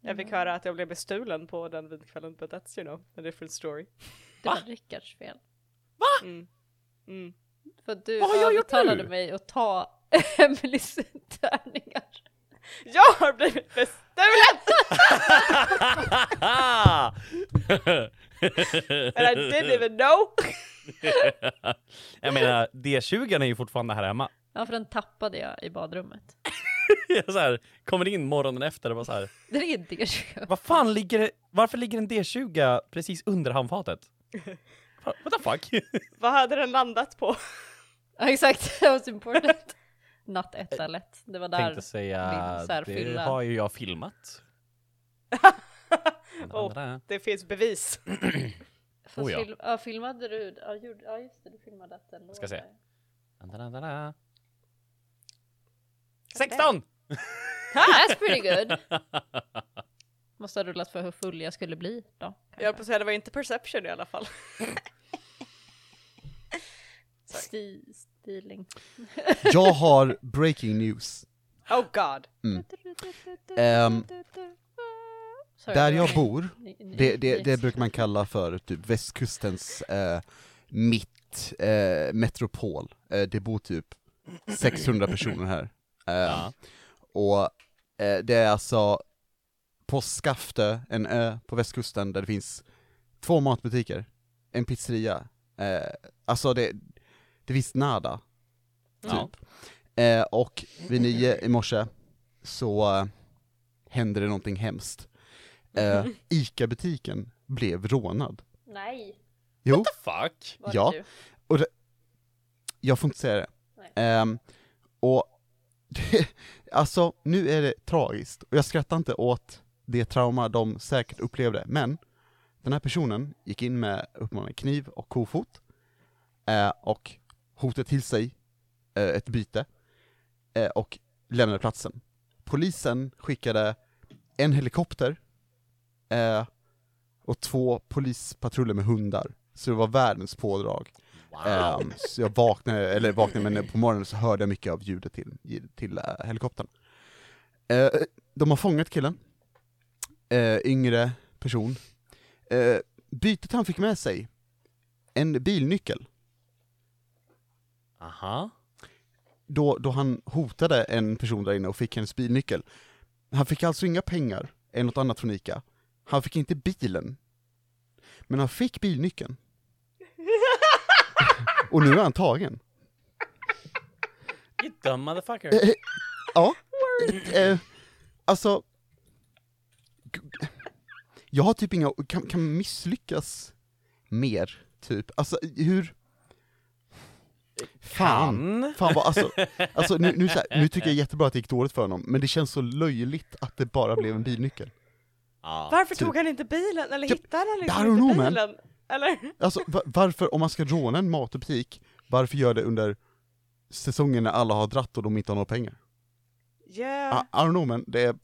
Jag fick höra att jag blev bestulen på den vinkvällen, but that's you know, a different story. Det var Rickards fel. Mm. Mm. För du Vad har jag gjort övertalade nu? mig att ta Emelies tärningar. Jag har blivit bestulen! And I didn't even know! jag menar, D20 är ju fortfarande här hemma. Ja, för den tappade jag i badrummet. Jag så här, kommer in morgonen efter och bara så här. Det är inte kanske. Vad fan ligger det, varför ligger en D20 precis under handfatet? What the fuck? Vad hade den landat på? Ja, exakt. That was important. Natt ett eller ett. Det var där. Tänkte säga, min så här det fylla- har ju jag filmat. Oh, det finns bevis. Fast Oh, ja. film, ja, filmade du? Ja, gjorde, ja, just det. Du filmade att den Ska se. där. 16! That's pretty good. Måste ha rullat för hur full jag skulle bli då. Jag höll på att säga, det var inte perception i alla fall. Sti, stiling. Jag har breaking news. Oh god. Ehm, Sorry, där jag bor, det, det, det brukar man kalla för typ västkustens eh, mitt eh, metropol. Eh, det bor typ 600 personer här. Ja. Och eh, det är alltså på Skaftö, en ö på västkusten där det finns två matbutiker, en pizzeria, eh, alltså det, det finns nada, typ. Ja. Eh, och vid nio i morse så hände det någonting hemskt. Eh, ICA-butiken blev rånad. Nej, Jo, Fuck! var Ja. det du? jag får inte säga det. Ehm, och det, alltså, nu är det tragiskt, och jag skrattar inte åt det trauma de säkert upplevde, men den här personen gick in med uppmaningen kniv och kofot, eh, och hotade till sig eh, ett byte, eh, och lämnade platsen. Polisen skickade en helikopter, eh, och två polispatruller med hundar, så det var världens pådrag. Ehm, så jag vaknade, eller vaknade men på morgonen så hörde jag mycket av ljudet till, till eh, helikoptern. Eh, de har fångat killen, Eh, yngre person. Eh, bytet han fick med sig, en bilnyckel, Aha. då, då han hotade en person där inne och fick hennes bilnyckel. Han fick alltså inga pengar, eller något annat från Ica. Han fick inte bilen. Men han fick bilnyckeln. Och nu är han tagen. You dumb motherfucker. Eh, ja. Eh, alltså, jag har typ inga, kan, kan misslyckas mer, typ. Alltså hur... Fan. Fan vad, alltså, alltså nu, nu, så här, nu tycker jag jättebra att det gick dåligt för honom, men det känns så löjligt att det bara blev en bilnyckel. Varför Typ. tog han inte bilen? Eller hittade han I liksom inte man. Eller? Alltså va- varför, om man ska råna en matbutik, varför gör det under säsongen när alla har dratt och de inte har några pengar? Yeah. I, I don't know men det är,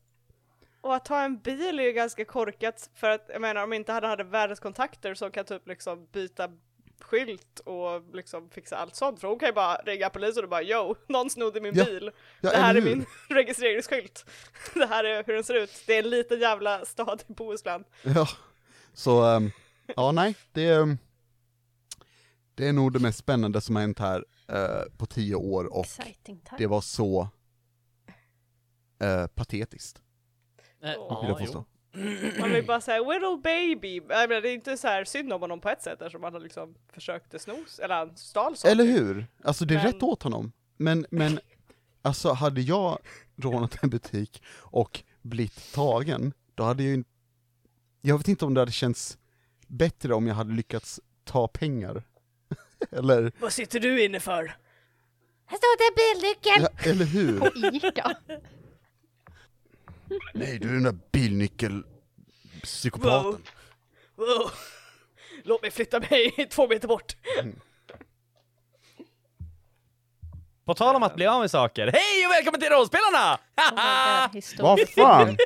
Och att ta en bil är ju ganska korkat för att jag menar om inte han hade världens kontakter som kan typ liksom byta skylt och liksom fixa allt sånt för hon kan ju bara ringa polisen och bara yo, någon snodde min Ja. bil. ja, det här är hur? min registreringskylt. Det här är hur den ser ut. Det är en liten jävla stad i Bohuslän. Ja, så, ehm, ja nej, det är, ehm, det är nog det mest spännande som har hänt här eh, på tio år och Exciting det var så eh, patetiskt, Eh, Vill jag påstå. Man vill bara säga little baby. Jag menar, det är inte så här synd om honom på ett sätt eftersom han har liksom försökte snos, eller han stal saker. Eller hur? Alltså det är Men- rätt åt honom, men, men alltså hade jag rånat en butik och blivit tagen, då hade jag ju jag vet inte om det hade känts bättre om jag hade lyckats ta pengar. eller, Vad sitter du inne för? Här står det bilnyckel! ja, eller hur? På Ica. Nej, du är den där bilnyckelpsykopaten. Wow. Wow. Låt mig flytta mig två meter bort. På tal om att bli av med saker, hej och välkommen till Rollspelarna! Oh! God. Vad fan?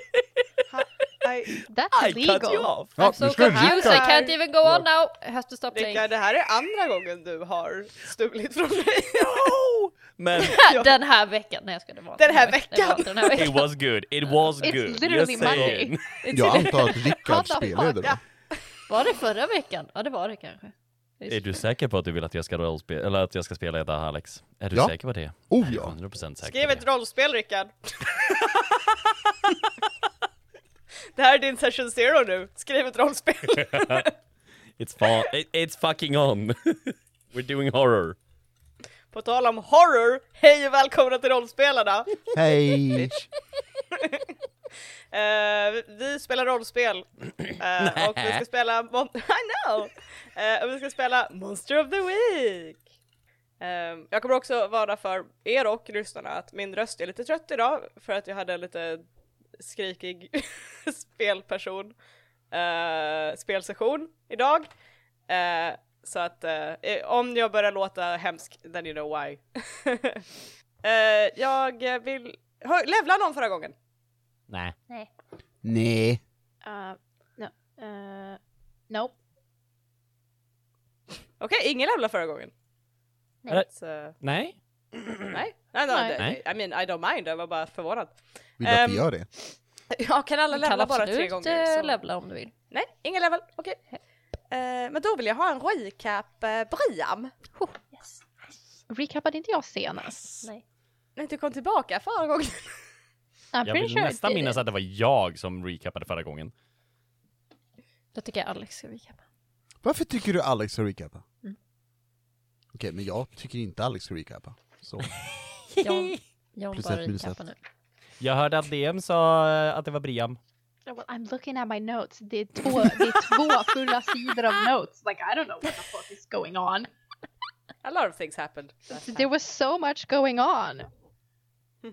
Nej, That's I cut you illegal. off! Ja, I'm so nu ska confused, I can't even go on now. I have to stop playing. Rickard, det här är andra gången du har stulit från mig. No! Men Den här veckan, nej jag ska det var Den här Det var veckan. inte den här it veckan. was good, it was It's good. literally Just saying. Monday. Jag antar att Rickard spelade då. Var det förra veckan? Ja det var det kanske. Är du säker på att du vill att jag ska rollspela, eller att jag ska spela idag Alex? Är du Ja. säker på det? Oh ja. 100% säker Skriv på ett det. rollspel Rickard. Det här är din session zero nu. Skriv ett rollspel. It's, fa- it, it's fucking on. We're doing horror. På tal om horror, hej och välkomna till rollspelarna! Hej! Eh, vi spelar rollspel Eh, och vi ska spela Mon- I know! Eh, och vi ska spela Monster of the Week! Eh, jag kommer också vara för er och lyssnarna att min röst är lite trött idag för att jag hade en lite skrikig spelperson, eh, spelsession idag. Eh, så att eh, om jag börjar låta hemsk, then you know why. Jag vill... Hör, levla någon förra gången? Nej. Nej. Nej. Uh, no. Uh, nope. Okej, ingen levla förra gången. Nej. Uh, Nej? nej, nej, nej, Nej. nej. I mean I don't mind, jag var bara förvånad. Vill du att Ehm, vi gör det? Ja, kan alla Du kan levla bara absolut tre gånger? eh, Så... levla om du vill. Nej, ingen level, okej. Eh, men då vill jag ha en recap, uh, Briam. Oh, yes. Recapade inte jag senast? Nej. När du kom tillbaka förra gången. Jag vill sure nästan minnas att det var jag som recapade förra gången. Då tycker jag Alex ska recapa. Varför tycker du Alex ska recapa? Mm. Okej, men jag tycker inte Alex ska recapa. Så. Jag, jag Plus ett minus recapar ett. nu. Jag hörde att DM sa eh, att det var Briam. Well, I'm looking at my notes. Det är två, det är två fulla sidor av notes. Like I don't know what the fuck is going on. A lot of things happened. There was so much going on.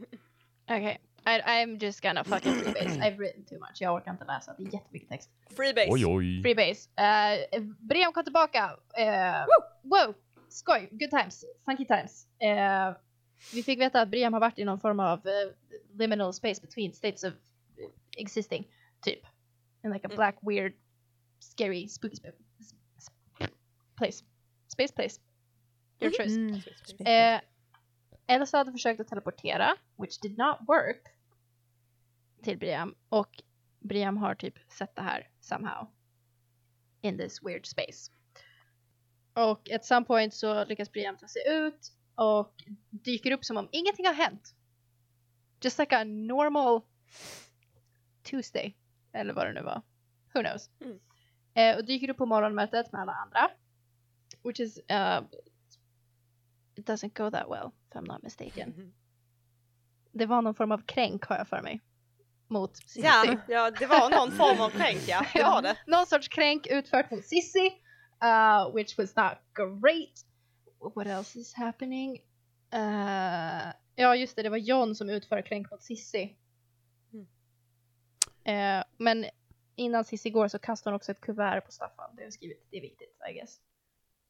Okay, I, I'm just gonna fucking freebase. I've written too much. Jag orkar inte läsa. Det är jättemycket text. Freebase. Oj oj. Freebase. Uh, Briam kom tillbaka. Uh, wow, skoj, good times, funky times. Uh, vi fick veta att Briam har varit i någon form av uh, liminal space between states of existing, typ. In like a Mm. black, weird, scary, spooky sp- s- place. Space place. Your choice. Mm. Eh, Elsa hade försökt att teleportera, which did not work, till Briam. Och Briam har typ sett det här somehow. In this weird space. Och at some point så lyckas Briam ta sig ut och dyker upp som om ingenting har hänt. Just like a normal Tuesday. Eller vad det nu var. Who knows. Mm. Eh, och dyker upp på morgonmötet med alla andra. Which is uh, it doesn't go that well, if I'm not mistaken. Mhm. Det var någon form av kränk har jag för mig. Mot Cissi. Ja, ja, det var någon form av kränk ja, det var det. Någon sorts kränk utfört mot Sissi. Uh, which was not great. What else is happening? Uh, ja just det, det var John som utförde kränk mot Sissi. Mm. Eh, men innan Sissi går så kastar hon också ett kuvert på Staffan. Det har skrivit, det är viktigt I guess.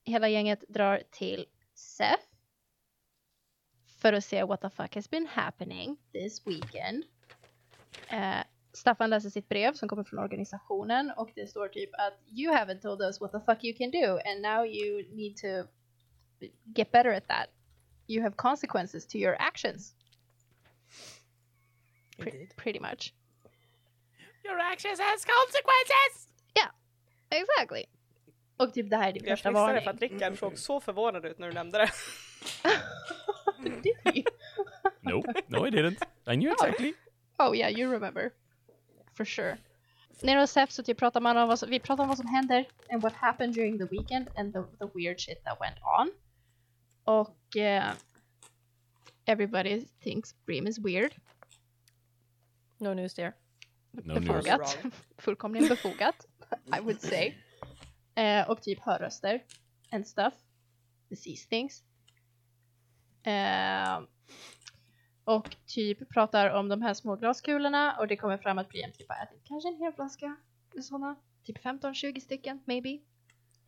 Hela gänget drar till Seth. För att se what the fuck has been happening this weekend. Eh, Staffan läser sitt brev som kommer från organisationen och det står typ att you haven't told us what the fuck you can do and now you need to get better at that. You have consequences to your actions. Pre- pretty much. Your actions has consequences! Yeah. Exactly. Och typ det här är din Jag första fnissade varning. för att Rickard såg mm. så förvånad ut när du nämnde det. Did he? No, no I didn't. I knew exactly. Oh, oh yeah, you remember. For sure. Nere hos Seth så typ pratar man om vad som, vi pratar om vad som händer and what happened during the weekend and the, the weird shit that went on. Och eh, everybody thinks Bream is weird. No news there. No news. befogat. Fullkomligen befogat, I would say. Eh, och typ hör röster and stuff. Sees things. Eh, och typ pratar om de här små glaskulorna och det kommer fram att Brian typ har ätit kanske en hel flaska sådana. Typ 15-20 stycken, maybe.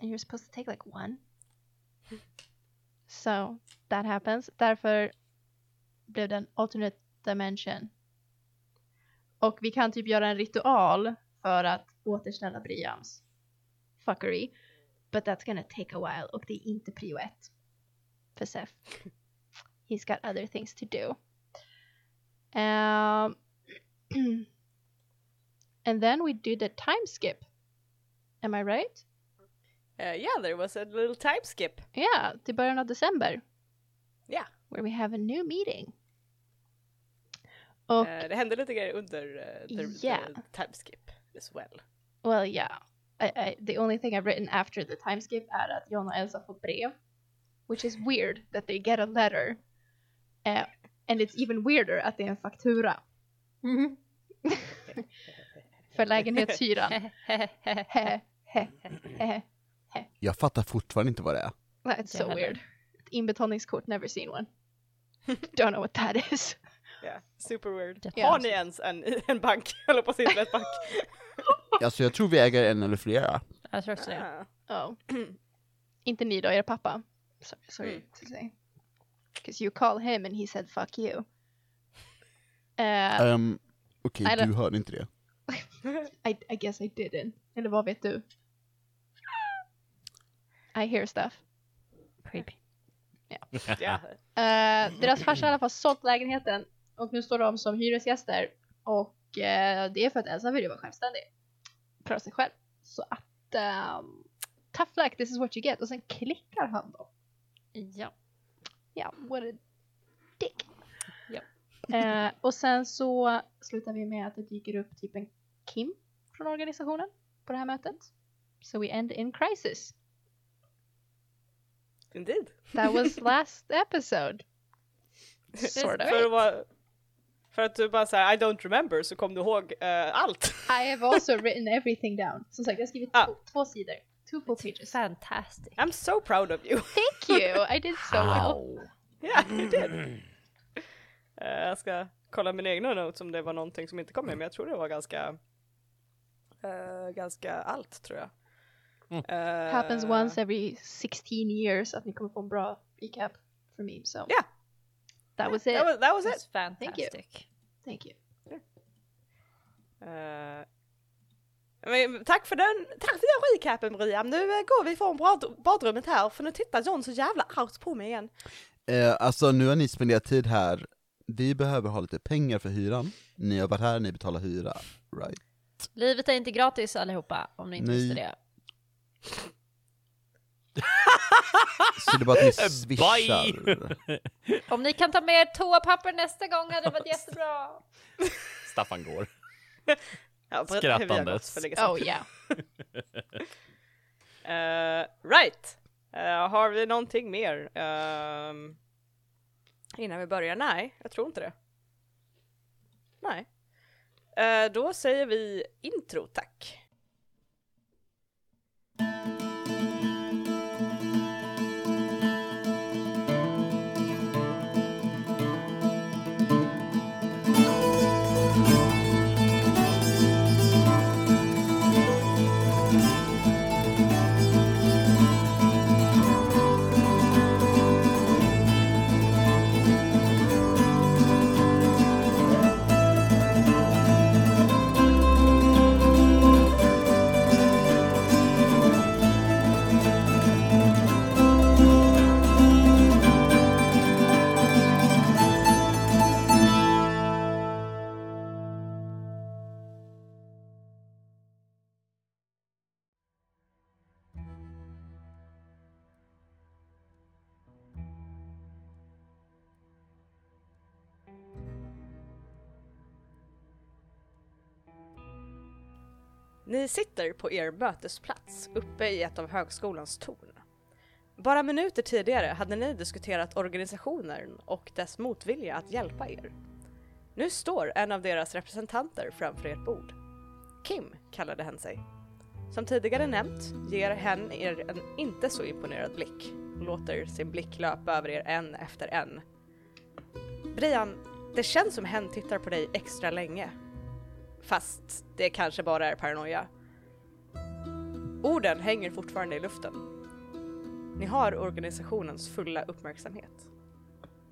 And you're supposed to take like one. So, that happens. Därför blev det en alternate dimension. Och vi kan typ göra en ritual för att återställa Briams fuckery. But that's gonna take a while och det är inte prio ett. För Seth. he's got other things to do. Um, and then we did a time skip. Am I right? Uh, yeah, there was a little time skip. Ja, till början av december. Ja. Where we have a new meeting. Och, Eh, det hände lite grejer under uh, the, Yeah. the time skip as well. well yeah. I, I, the only thing I've written after the time skip är att John och Elsa får brev. Which is weird that they get a letter. Eh, and it's even weirder att det är en faktura. För lägenhetshyran. He. Jag fattar fortfarande inte vad det är. That's so weird. Ett inbetalningskort, never seen one. Don't know what that is. Yeah, super weird. Jätte- Har ni ens en, en bank? Eller på sin bank? Alltså jag tror vi äger en eller flera. Jag tror också det. Oh. Inte ni då, er pappa. Sorry, sorry Mm. to say. Because you call him and he said fuck you. Uh, Um, Okej, det- du hörde inte det. I, I guess I didn't. Eller vad vet du? I hear stuff. Creepy. Ja. Uh, deras farsa har i alla fall sålt lägenheten och nu står de som hyresgäster och eh, det är för att Elsa vill ju vara självständig. Klara sig själv. Så att um, tough luck, this is what you get. Och sen klickar han då. Ja. Ja, what a dick. Ja. Eh, och sen så slutar vi med att det dyker upp typ en Kim från organisationen på det här mötet. So we end in crisis. Indeed. That was last episode. Sort of. För att, vara, för att du bara säger I don't remember så kom du ihåg eh, allt. I have also written everything down. Som sagt, jag har skrivit Ah. två, två sidor. Two full pages. Fantastic. I'm so proud of you. Thank you! I did so well. Yeah, you did. Eh, jag ska kolla mina egna notes om det var någonting som inte kom med, men jag tror det var ganska eh, ganska allt tror jag. Eh, Happens once every 16 years att ni kommer få en bra recap from me. So Yeah. that was it. That was, that was That's it. fantastic. Thank you. Eh, men, tack för den, tack för den recapen Maria. Nu eh, går vi från bad, badrummet här för nu tittar John så jävla argt på mig igen. Eh, alltså nu har ni spenderat tid här, vi behöver ha lite pengar för hyran. Ni har varit här, ni betalar hyra, right? Livet är inte gratis allihopa, om ni inte visste det. Så det är bara att ni swishar. Om ni kan ta med er toapapper nästa gång hade det varit jättebra. Staffan går. Ja, berätta hur vi har gått Skrattandes. för länge sedan. Oh yeah. Eh, right. Eh, har vi någonting mer ehm, innan vi börjar? Nej, jag tror inte det. Nej. Eh, då säger vi intro, tack. Ni sitter på er mötesplats uppe i ett av högskolans torn. Bara minuter tidigare hade ni diskuterat organisationen och dess motvilja att hjälpa er. Nu står en av deras representanter framför ert bord. Kim kallade hen sig. Som tidigare nämnt ger hen er en inte så imponerad blick och låter sin blick löpa över er en efter en. Brian, det känns som hen tittar på dig extra länge. Fast det kanske bara är paranoia. Orden hänger fortfarande i luften. Ni har organisationens fulla uppmärksamhet.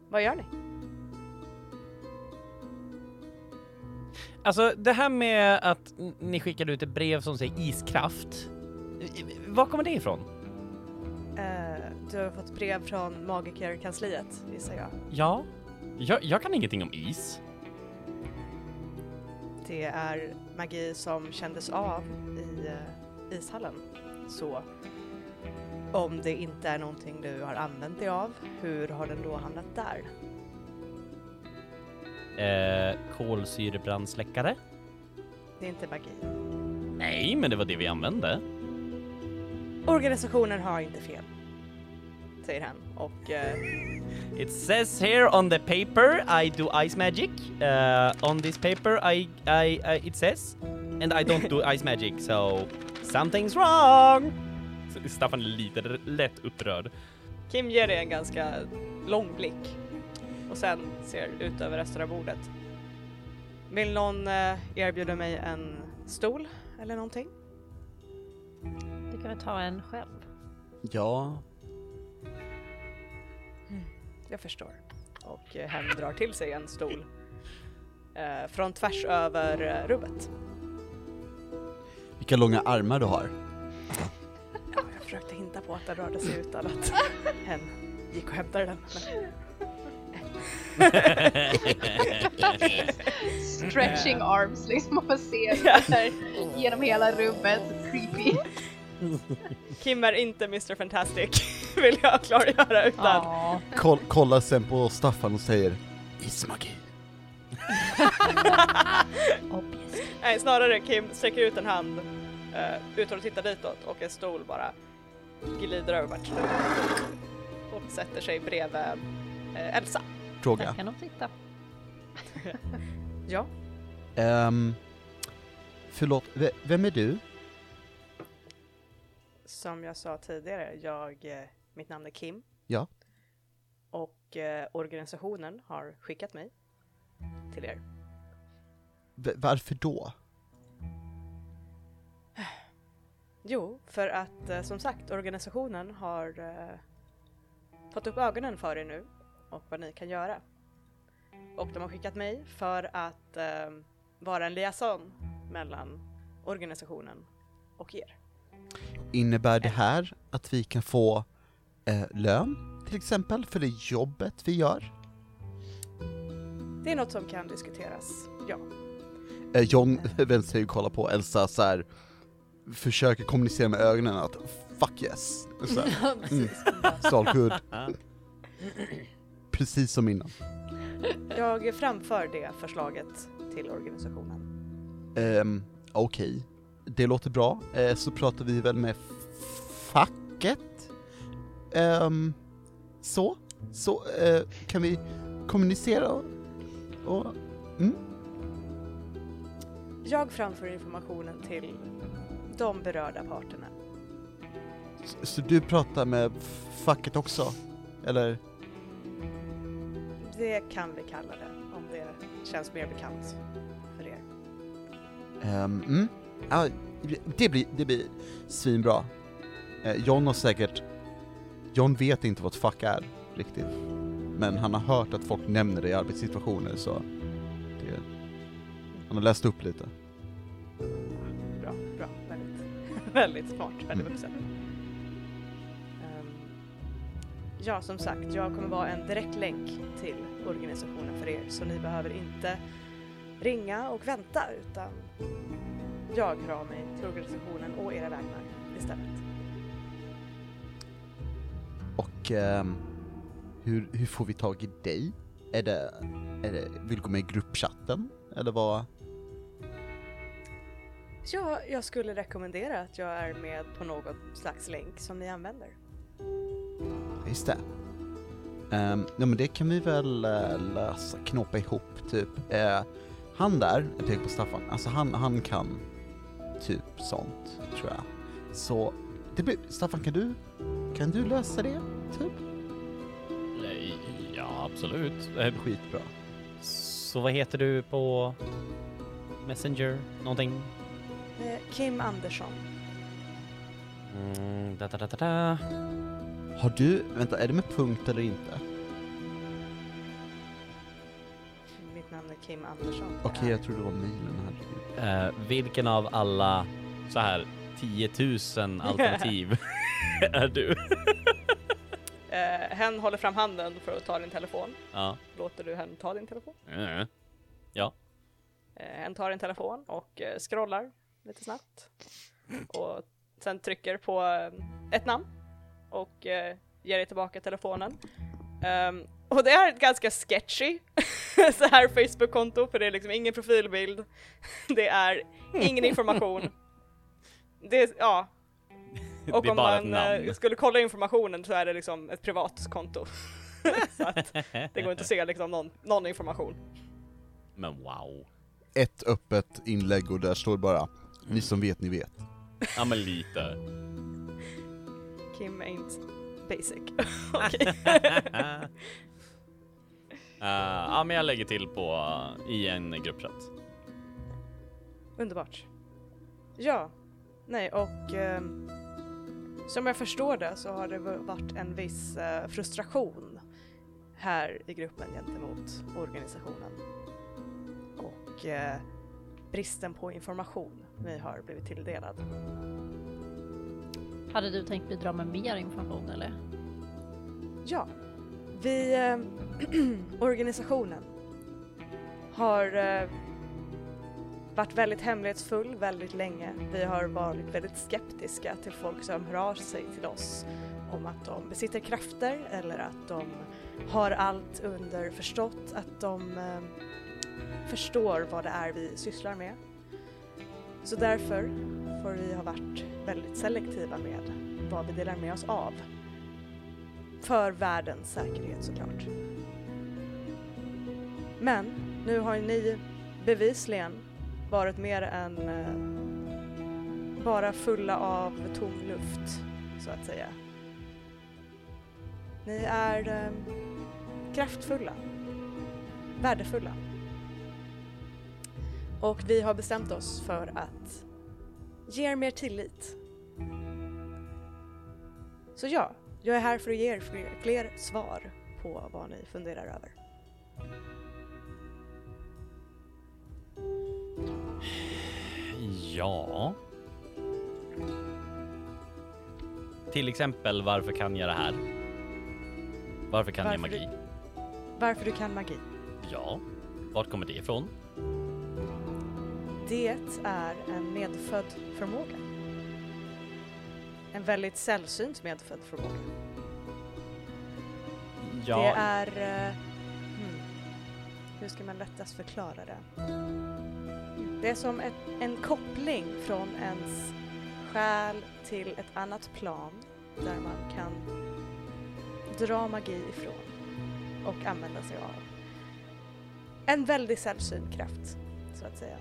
Vad gör ni? Alltså det här med att ni skickade ut ett brev som säger iskraft. Var kommer det ifrån? Eh, du har fått brev från magikerkansliet, gissar jag. Ja, jag, jag kan ingenting om is. Det är magi som kändes av i eh, ishallen. Så om det inte är någonting du har använt dig av, hur har den då hamnat där? Eh, kolsyrebrandsläckare? Det är inte magi. Nej, men det var det vi använde. Organisationen har inte fel, säger han och eh, It says here on the paper I do ice magic. Uh, on this paper I, I, I it says, and I don't do ice magic, so something's wrong. Så Staffan är lite lätt upprörd. Kim ger dig en ganska lång blick och sen ser ut över resten av bordet. Vill någon eh, erbjuda mig en stol eller någonting? Du kan väl ta en själv? Ja, Jag förstår. Och eh, hen drar till sig en stol eh, från tvärs över eh, rummet. vilka långa armar du har. Ja, jag försökte hinta på att den rörde sig utan att hen gick och hämtade den. Men Stretching arms liksom, man får se genom hela rummet. Creepy. Kim är inte Mr Fantastic, vill jag klargöra utan Ja. Koll, kollar sen på Staffan och säger Ismagi. Nej, snarare Kim sträcker ut en hand uh, utan att titta ditåt och en stol bara glider över och sätter sig bredvid eh, Elsa. Fråga. Där kan de titta. Ja, Um, förlåt, v- vem är du? som jag sa tidigare, jag, eh, mitt namn är Kim. Ja. Och eh, organisationen har skickat mig till er. V- varför då? Jo, för att eh, som sagt organisationen har eh, fått upp ögonen för er nu och vad ni kan göra. Och de har skickat mig för att eh, vara en liaison mellan organisationen och er. Innebär det här att vi kan få eh, lön, till exempel, för det jobbet vi gör? Det är något som kan diskuteras, ja. Eh, John vänder sig och kollar på Elsa så här försöker kommunicera med ögonen att fuck yes. Så här, mm, it's good. Precis som innan. Jag framför det förslaget till organisationen. Um, Okej, det låter bra. Eh, så pratar vi väl med facket? Ehm, så? Så eh, kan vi kommunicera och... och mm? Jag framför informationen till de berörda parterna. så, så du pratar med facket också? Eller? Det kan vi kalla det, om det känns mer bekant för er. Ehm, mm. Ja, det blir, det blir svinbra. Eh, John har säkert... John vet inte vad ett fack är, riktigt. Men han har hört att folk nämner det i arbetssituationer, så... Det, han har läst upp lite. Bra, bra, väldigt, väldigt smart, väldigt Mm. vuxen. Ehm, ja, som sagt, jag kommer vara en direkt länk till organisationen för er, så ni behöver inte ringa och vänta, utan jag hör av mig till organisationen och era vägnar istället. Och ehm, hur, hur får vi tag i dig? Är det, är det, vill du gå med i gruppchatten? Eller vad? Ja, jag skulle rekommendera att jag är med på något slags länk som ni använder. Just det. Um, ja men det kan vi väl uh, lösa, knåpa ihop typ. Eh, han där, jag tänker på Staffan, alltså han, han kan typ sånt, tror jag. Så, det blir, Staffan kan du, kan du lösa det? Typ? Nej, Ja, absolut. Eh, Skitbra. Så vad heter du på Messenger? Någonting? Eh, Kim Andersson. Mm, da, da, da, da. Har du, vänta, är det med punkt eller inte? Mitt namn är Kim Andersson. Okej, jag tror det var mailen, herregud. Eh, vilken av alla, så här, 10 000 alternativ är du? Eh, hen håller fram handen för att ta din telefon. Ja. Låter du hen ta din telefon? Mm. Ja. Eh, hen tar din telefon och eh, scrollar lite snabbt. Och sen trycker på eh, ett namn och eh, ger dig tillbaka telefonen. Ehm, och det är ett ganska sketchy så här Facebook-konto för det är liksom ingen profilbild. Det är ingen information. Det är, ja. Och om man eh, namn. skulle kolla informationen så är det liksom ett privat konto. så att det går inte att se liksom någon, någon information. Men wow. Ett öppet inlägg och där står bara Ni som vet, ni vet. Ja men lite. Kim ain't basic. Okej. Eh, ja men jag lägger till på i en gruppchatt. Underbart. Ja, nej och ehm, som jag förstår det så har det varit en viss eh, frustration här i gruppen gentemot organisationen. Och eh, bristen på information vi har blivit tilldelad. Hade du tänkt bidra med mer information eller? Ja, vi, eh, organisationen har eh, varit väldigt hemlighetsfull väldigt länge. Vi har varit väldigt skeptiska till folk som hör av sig till oss om att de besitter krafter eller att de har allt underförstått, att de eh, förstår vad det är vi sysslar med. Så därför får vi ha varit väldigt selektiva med vad vi delar med oss av. För världens säkerhet såklart. Men nu har ju ni bevisligen varit mer än eh, bara fulla av tom luft, så att säga. Ni är eh, kraftfulla, värdefulla. Och vi har bestämt oss för att ge er mer tillit. Så ja, jag är här för att ge er fler, fler svar på vad ni funderar över. Ja. Till exempel, varför kan jag det här? Varför kan jag Varför magi? Varför du kan magi? Ja. Vart kommer det ifrån? Det är en medfödd förmåga. En väldigt sällsynt medfödd förmåga. Ja, Det är... eh, hmm, hur ska man lättast förklara det? Det är som ett, en koppling från ens själ till ett annat plan där man kan dra magi ifrån och använda sig av. En väldigt sällsynt kraft, så att säga.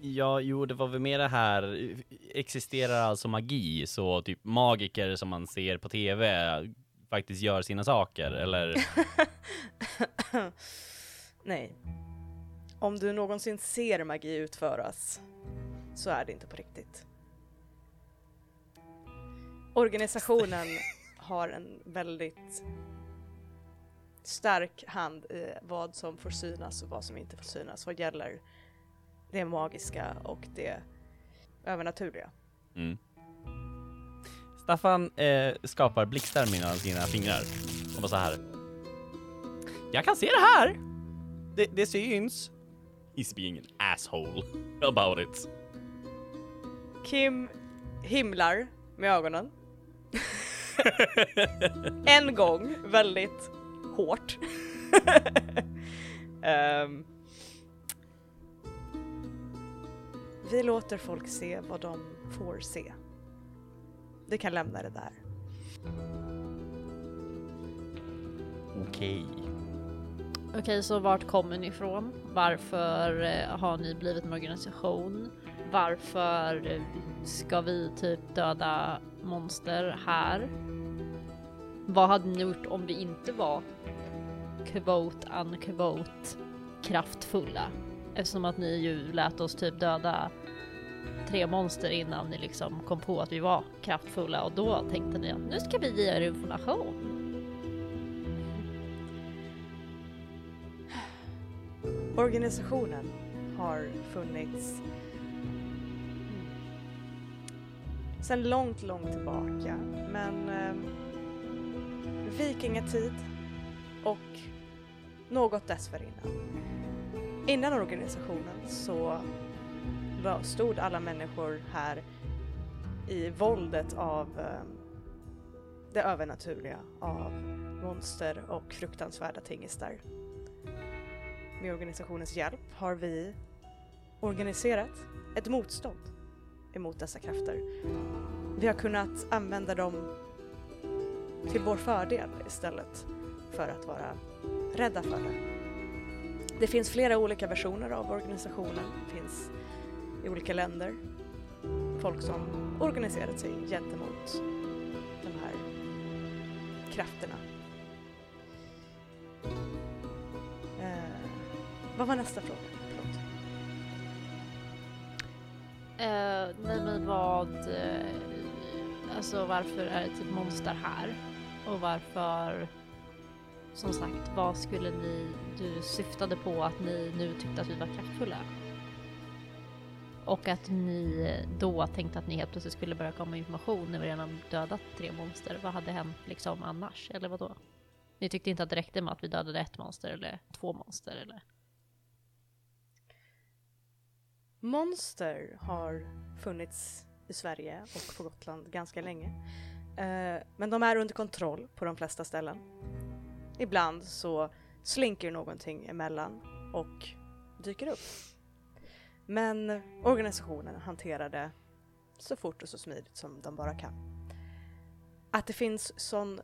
ja, jo, det var väl mer det här. Existerar alltså magi, så typ magiker som man ser på TV faktiskt gör sina saker, eller? Nej. Om du någonsin ser magi utföras så är det inte på riktigt. Organisationen har en väldigt stark hand i vad som får synas och vad som inte får synas vad gäller det magiska och det övernaturliga. Mm. Staffan eh, skapar blixtar med sina fingrar och bara så här. Jag kan se det här! Det, det syns. He's being an asshole about it. Kim himlar med ögonen. en gång, väldigt hårt. um, vi låter folk se vad de får se. Vi kan lämna det där. Okej. Okej, så vart kommer ni ifrån? Varför eh, har ni blivit en organisation? Varför eh, ska vi typ döda monster här? Vad hade ni gjort om vi inte var quote unquote kraftfulla? Eftersom att ni ju lät oss typ döda tre monster innan ni liksom kom på att vi var kraftfulla och då tänkte ni att nu ska vi ge er information. Organisationen har funnits mm, sedan långt, långt tillbaka. Men eh, vikingatid och något dessförinnan. Innan organisationen så stod alla människor här i våldet av ehm, det övernaturliga, av monster och fruktansvärda tingestar. Med organisationens hjälp har vi organiserat ett motstånd emot dessa krafter. Vi har kunnat använda dem till vår fördel istället för att vara rädda för det. Det finns flera olika versioner av organisationen. Det finns i olika länder folk som organiserat sig gentemot de här krafterna. Eh, vad var nästa fråga? Förlåt. Eh, nej men vad, eh, alltså varför är det typ monster här? Och varför, som sagt, vad skulle ni, du syftade på att ni nu tyckte att vi var kraftfulla? Och att ni då tänkte att ni helt plötsligt skulle börja komma information när vi redan dödat tre monster. Vad hade hänt liksom annars? Eller vad då? Ni tyckte inte att det räckte med att vi dödade ett monster eller två monster eller? Monster har funnits i Sverige och på Gotland ganska länge. Eh, men de är under kontroll på de flesta ställen. Ibland så slinker någonting emellan och dyker upp. Men organisationen hanterar det så fort och så smidigt som de bara kan. Att det finns sån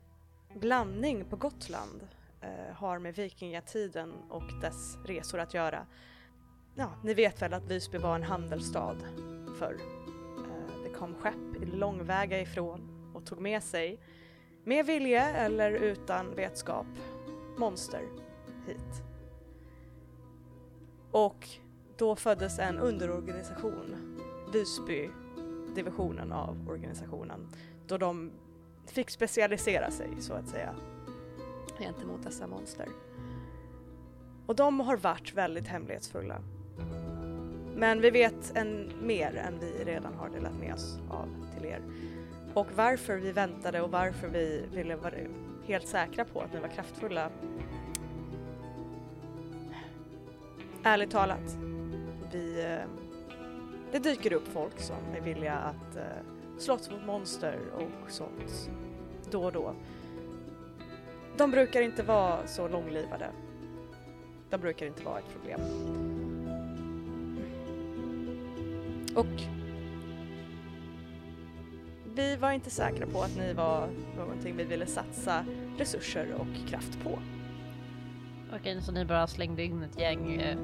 blandning på Gotland eh, har med vikingatiden och dess resor att göra. Ja, ni vet väl att Visby var en handelsstad förr. Eh, det kom skepp långväga ifrån och tog med sig, med vilje eller utan vetskap, monster hit. Och då föddes en underorganisation, Visby-divisionen av organisationen, då de fick specialisera sig så att säga gentemot dessa monster. Och de har varit väldigt hemlighetsfulla. Men vi vet en, mer än vi redan har delat med oss av till er. Och varför vi väntade och varför vi ville vara helt säkra på att ni var kraftfulla. Ärligt talat, vi, ehm, det dyker upp folk som är villiga att eh, slåss mot monster och sånt då och då. De brukar inte vara så långlivade. De brukar inte vara ett problem. Och vi var inte säkra på att ni var någonting vi ville satsa resurser och kraft på. Okej, så ni bara slängde in ett gäng eh,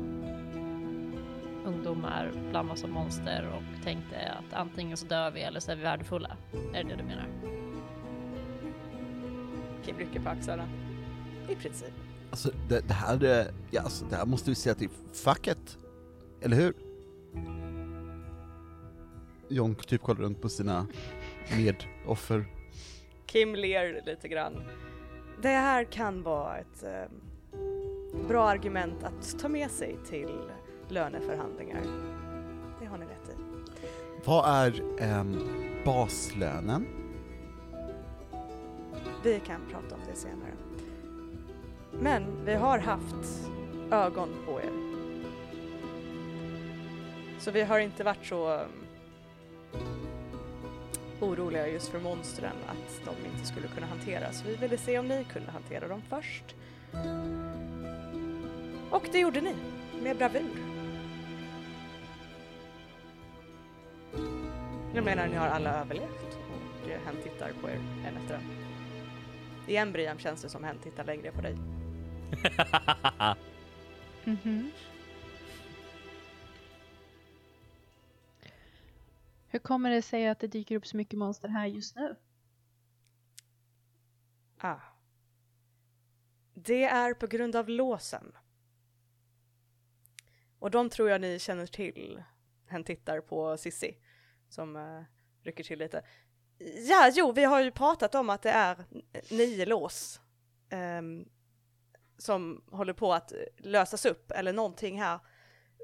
ungdomar bland massa monster och tänkte att antingen så dör vi eller så är vi värdefulla. Är det det du menar? Kim rycker på axlarna. I princip. Alltså det, det här, är- ja, alltså, det här måste vi säga till facket. Eller hur? Jonk typ kollar runt på sina medoffer. Kim ler lite grann. Det här kan vara ett eh, bra argument att ta med sig till löneförhandlingar. Det har ni rätt i. Vad är ehm, baslönen? Vi kan prata om det senare. Men vi har haft ögon på er. Så vi har inte varit så um, oroliga just för monstren att de inte skulle kunna hanteras. Vi ville se om ni kunde hantera dem först. Och det gjorde ni, med bravur. Jag menar, ni har alla överlevt och eh, hen tittar på er en efter en. Igen Brian känns det som hen tittar längre på dig. Mhm. Hur kommer det sig att det dyker upp så mycket monster här just nu? Ah. Det är på grund av låsen. Och de tror jag ni känner till. Hen tittar på Sissi som uh, rycker till lite. Ja, jo, vi har ju pratat om att det är nio lås ehm, som håller på att eh, lösas upp eller någonting här.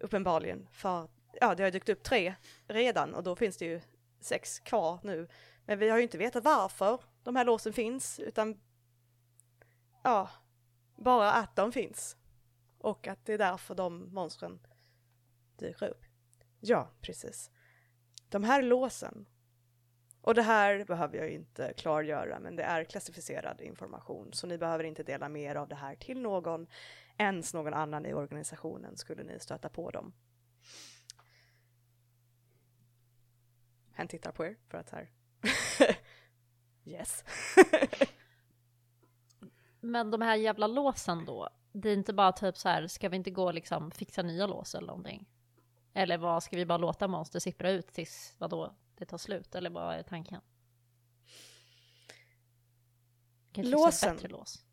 uppenbarligen. För ja, det har dykt upp tre redan och då finns det ju sex kvar nu. Men vi har ju inte vetat varför de här låsen finns, utan ja, bara att de finns. Och att det är därför de monstren dyker upp. Ja, precis. De här låsen, och det här behöver jag inte klargöra, men det är klassificerad information, så ni behöver inte dela mer av det här till någon, ens någon annan i organisationen skulle ni stöta på dem. Han tittar på er för att här. yes. Men de här jävla låsen då, det är inte bara typ så här, ska vi inte gå och liksom fixa nya lås eller någonting? Eller vad, ska vi bara låta monster sippra ut tills vadå, det tar slut? Eller vad är tanken? Kanske Låsen. lås.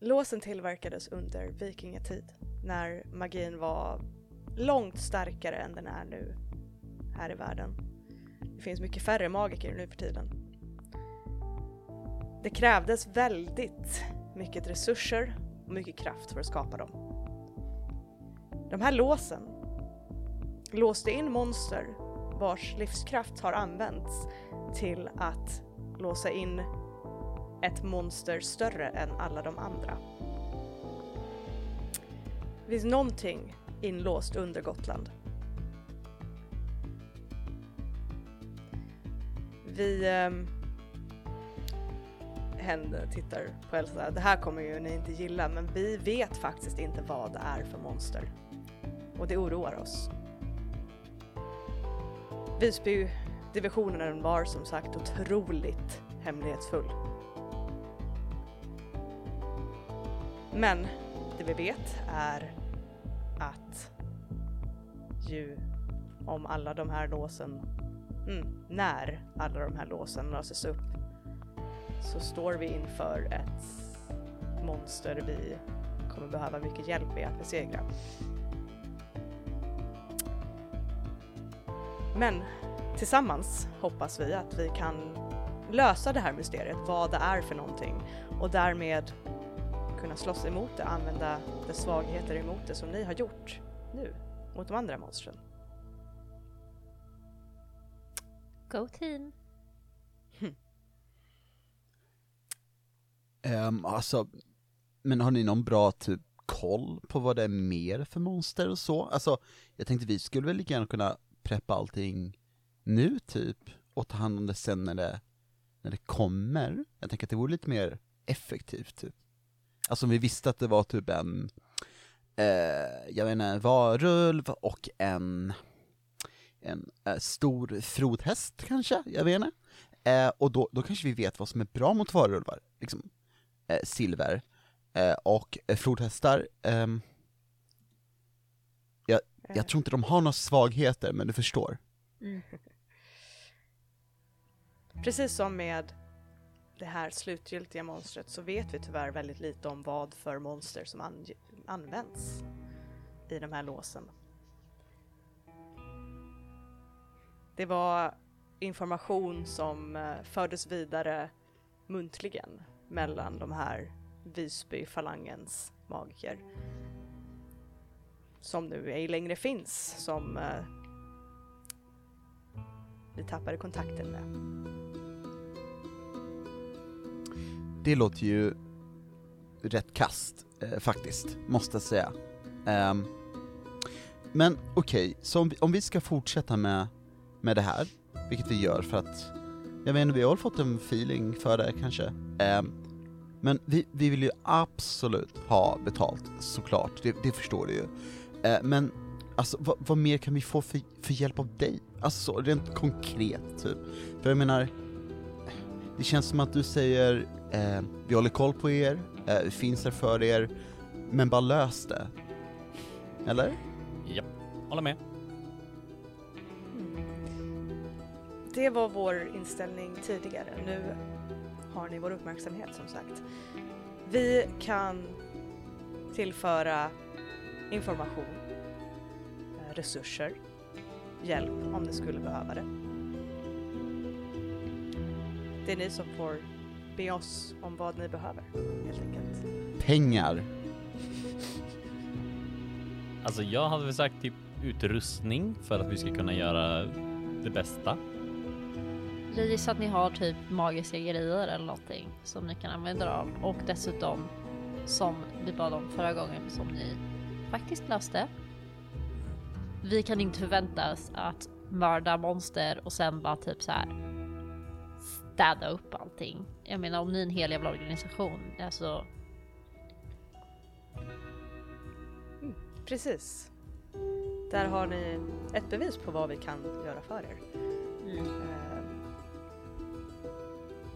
Låsen tillverkades under vikingatid när magin var långt starkare än den är nu här i världen. Det finns mycket färre magiker nu för tiden. Det krävdes väldigt mycket resurser och mycket kraft för att skapa dem. De här låsen låste in monster vars livskraft har använts till att låsa in ett monster större än alla de andra. Det finns någonting inlåst under Gotland. Vi... Ähm, händer, tittar på Elsa. Det här kommer ju ni inte gilla, men vi vet faktiskt inte vad det är för monster. Och det oroar oss. Visby-divisionen var som sagt otroligt hemlighetsfull. Men det vi vet är att ju om alla de här låsen, mm, när alla de här låsen löses upp så står vi inför ett monster vi kommer behöva mycket hjälp med att besegra. Men tillsammans hoppas vi att vi kan lösa det här mysteriet, vad det är för någonting och därmed kunna slåss emot det, använda dess svagheter emot det som ni har gjort nu mot de andra monstren. Go team! Um, alltså, men har ni någon bra typ koll på vad det är mer för monster och så? Alltså, jag tänkte vi skulle väl lika gärna kunna preppa allting nu typ, och ta hand om det sen när det, när det kommer. Jag tänker att det vore lite mer effektivt typ. Alltså om vi visste att det var typ en, eh, jag menar en varulv och en, en eh, stor flodhäst kanske, jag vet inte. Eh, och då, då kanske vi vet vad som är bra mot varulvar, liksom eh, silver. Eh, och eh, flodhästar, ehm, jag, tror inte de har några svagheter, men du förstår. Mm. Precis som med det här slutgiltiga monstret så vet vi tyvärr väldigt lite om vad för monster som an används i de här låsen. Det var information som eh, fördes vidare muntligen mellan de här Visby-falangens magiker. Som nu ej längre finns, som eh, vi tappade kontakten med. Det låter ju rätt kast eh, faktiskt, måste jag säga. Um, men okej, så om vi, om vi ska fortsätta med, med det här, vilket vi gör för att, jag vet inte, vi har väl fått en feeling för det kanske. Um, men vi, vi vill ju absolut ha betalt, såklart, det, det förstår du ju. Eh, men alltså vad, vad mer kan vi få för, för hjälp av dig? Alltså så, rent konkret typ. För jag menar, det känns som att du säger eh, vi håller koll på er, eh, vi finns här för er, men bara lös det. Eller? Japp, håller med. Det var vår inställning tidigare. Nu har ni vår uppmärksamhet som sagt. Vi kan tillföra information, eh, resurser, hjälp om ni skulle behöva det. Det är ni som får be oss om vad ni behöver helt enkelt. Pengar. Alltså jag hade väl sagt typ utrustning för att vi ska kunna göra det bästa. Jag gissar att ni har typ magiska grejer eller någonting som ni kan använda av och dessutom som vi bad om förra gången som ni faktiskt löste. Vi kan inte förvänta oss att mörda monster och sen bara typ så här städa upp allting. Jag menar om ni är en hel jävla organisation, alltså Precis. Där har ni ett bevis på vad vi kan göra för er. mm. Eh,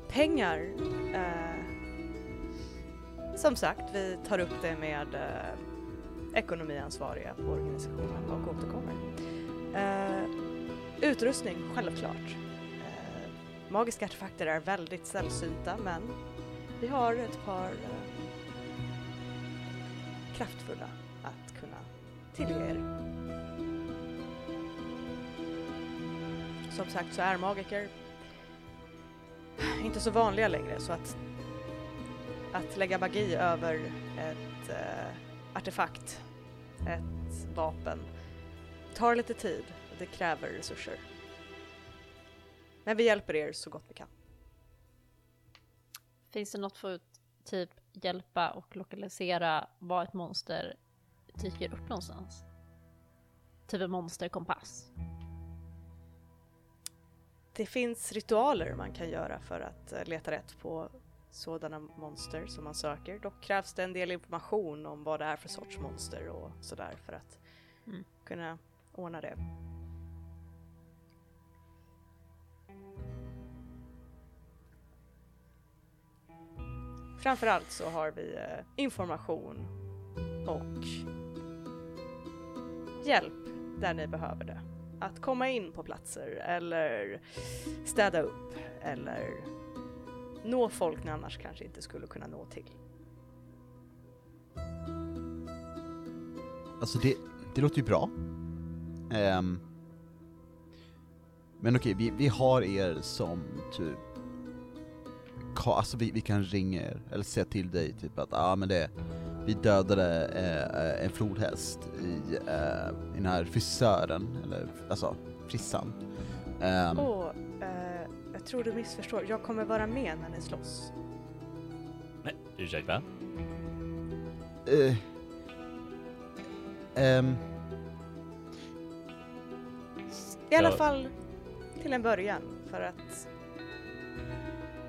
pengar. Eh, som sagt, vi tar upp det med eh, ekonomiansvariga på organisationen och återkommer. Eh, utrustning, självklart. Eh, magiska artefakter är väldigt sällsynta men vi har ett par eh, kraftfulla att kunna tillge er. Som sagt så är magiker inte så vanliga längre så att att lägga magi över ett eh, artefakt, ett vapen, tar lite tid och det kräver resurser. Men vi hjälper er så gott vi kan. Finns det något för att typ hjälpa och lokalisera var ett monster dyker upp någonstans? Typ en monsterkompass. Det finns ritualer man kan göra för att eh, leta rätt på sådana monster som man söker. Dock krävs det en del information om vad det är för sorts monster och sådär för att Mm. kunna ordna det. Framförallt så har vi eh, information och hjälp där ni behöver det. Att komma in på platser eller städa upp eller nå folk ni annars kanske inte skulle kunna nå till. Alltså det, det låter ju bra. Ehm, men okej, vi, vi har er som typ, alltså vi, vi kan ringa er, eller säga till dig typ att ah, men det, vi dödade eh, en flodhäst i, eh, i den här frisören, eller alltså frissan. Åh, eh, jag tror du missförstår. Jag kommer vara med när ni slåss. Nej, ursäkta? eh, ehm, I alla fall till en början för att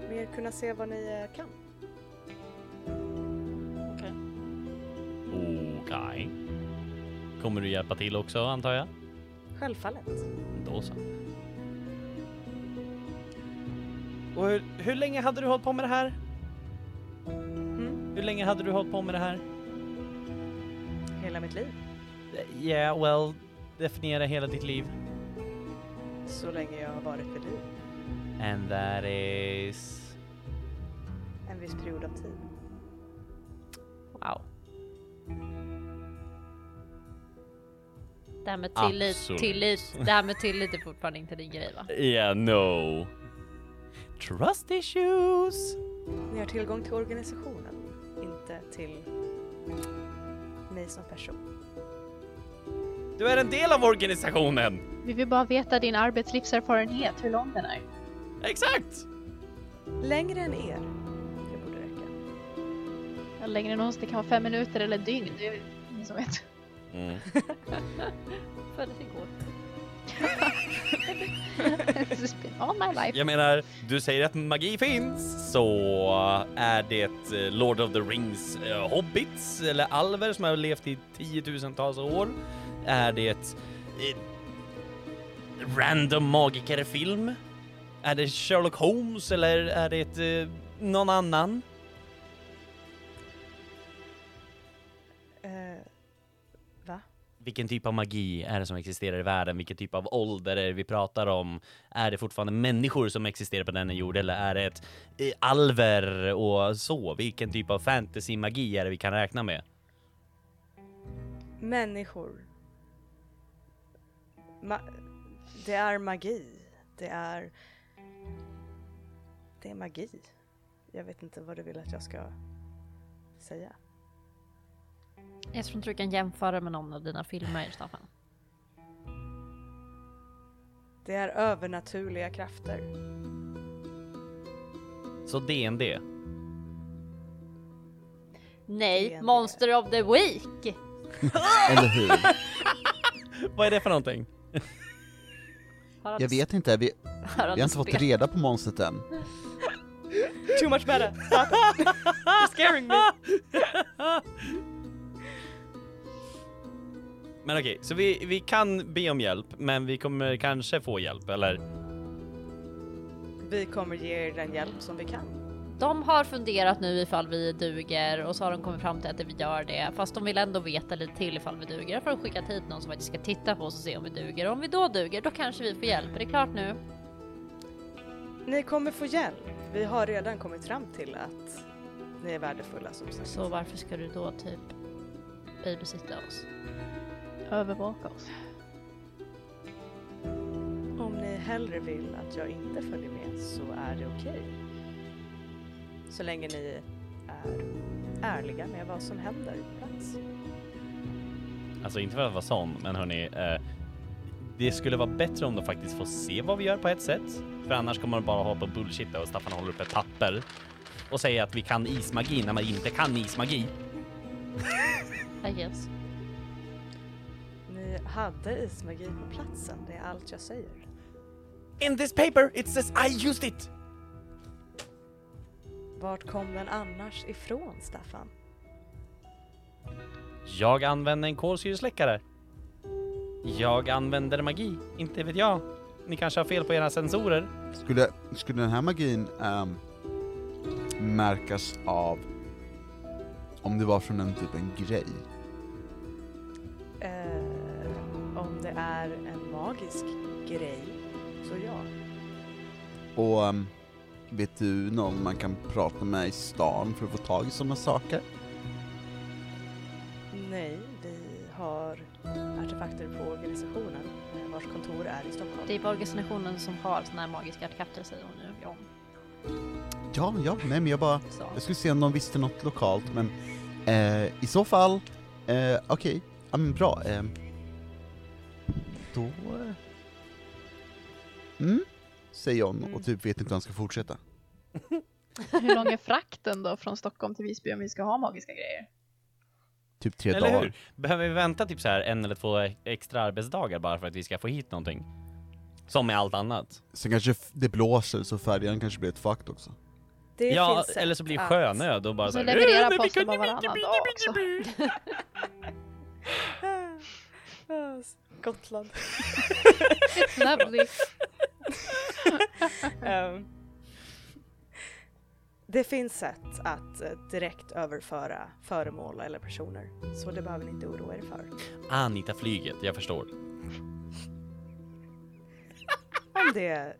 mer kunna se vad ni eh, kan. Okej. Okej. Kommer du hjälpa till också antar jag? Självfallet. Då så. Och hur, hur länge hade du hållit på med det här? Mm. Hur länge hade du hållit på med det här? Hela mitt liv. Yeah, well, definiera hela ditt liv. Så länge jag har varit vid liv. And that is... En viss period av tid. Wow. Det här med tillit, Absolut. tillit, det här med tillit är fortfarande inte din grej va? Yeah, no. Trust issues. Ni har tillgång till organisationen, inte till mig som person. Du är en del av organisationen. Vi vill bara veta din arbetslivserfarenhet, hur lång den är. Exakt. Längre än er. Det borde räcka. Ja, Längre än oss, det kan vara fem minuter eller dygn, det är ingen som vet. Mm. Föddes igår. It's been all my life. Jag menar, du säger att magi finns, så är det eh, Lord of the Rings eh, hobbits eller alver som har levt i tiotusentals år? Är det eh, random magikerfilm? Är det Sherlock Holmes eller är det eh, någon annan? Vilken typ av magi är det som existerar i världen? Vilken typ av ålder är det vi pratar om? Är det fortfarande människor som existerar på denna jord eller är det ett, eh, alver och så? Vilken typ av fantasy-magi är det vi kan räkna med? Människor. Ma- det är magi. Det är... Det är magi. Jag vet inte vad du vill att jag ska säga. Jag tror inte du kan jämföra med någon av dina filmer, Staffan. Det är övernaturliga krafter. Så DND. Nej, är Monster of the Week! Eller hur? Vad är det för någonting? Jag vet inte, vi, Har vi har inte fått reda på monstret än. Too much! Stop it! You're scaring me! Men okej, så vi, vi kan be om hjälp, men vi kommer kanske få hjälp, eller? Vi kommer ge er den hjälp som vi kan. De har funderat nu ifall vi duger och så har de kommit fram till att vi gör det. Fast de vill ändå veta lite till ifall vi duger. För att skicka hit någon som faktiskt ska titta på oss och se om vi duger. Om vi då duger, då kanske vi får hjälp. Är det klart nu? Ni kommer få hjälp. Vi har redan kommit fram till att ni är värdefulla som sagt. Så varför ska du då typ babysitta oss? Övervaka oss. Om ni hellre vill att jag inte följer med så är det okej. Så länge ni är ärliga med vad som händer på plats. Alltså inte för att vara sån, men hörni, eh, det skulle vara bättre om de faktiskt får se vad vi gör på ett sätt. För annars kommer de bara hålla på och bullshitta och Staffan håller upp ett papper och säger att vi kan ismagi när man inte kan ismagi. I guess. Ni hade ismagi på platsen, det är allt jag säger. In this paper it says I used it! Vart kom den annars ifrån, Staffan? Jag använde en kolsyresläckare. Jag använder magi, inte vet jag. Ni kanske har fel på era sensorer. Skulle, skulle den här magin ehm, märkas av om det var från en typ en grej? Det är en magisk grej, så ja. Och ehm, vet du någon man kan prata med i stan för att få tag i sådana saker? Nej, vi har artefakter på organisationen eh, vars kontor är i Stockholm. Det är bara organisationen som har såna här magiska artefakter säger hon nu. Ja. Ja, ja, nej men jag bara, Så. jag skulle se om de visste något lokalt men eh, i så fall, eh, okej, ja men bra. Eh, då... Mm, säger John och typ vet inte hur han ska fortsätta. Hur lång är frakten då från Stockholm till Visby om vi ska ha magiska grejer? Typ tre Eller dagar. hur? Behöver vi vänta typ så här en eller två extra arbetsdagar bara för att vi ska få hit någonting? Som med allt annat. Sen kanske f- det blåser så färjan kanske blir ett fakt också. Det ja, finns eller så blir det att- sjönöd och bara Och så så här, "Eh, men vi posten kunde bara varannan bli- dag också. Ah, Gotland. Lovely. Ehm, det finns sätt att eh, direkt överföra föremål eller personer, så det behöver ni inte oroa er för. Anita flyget, jag förstår. Om det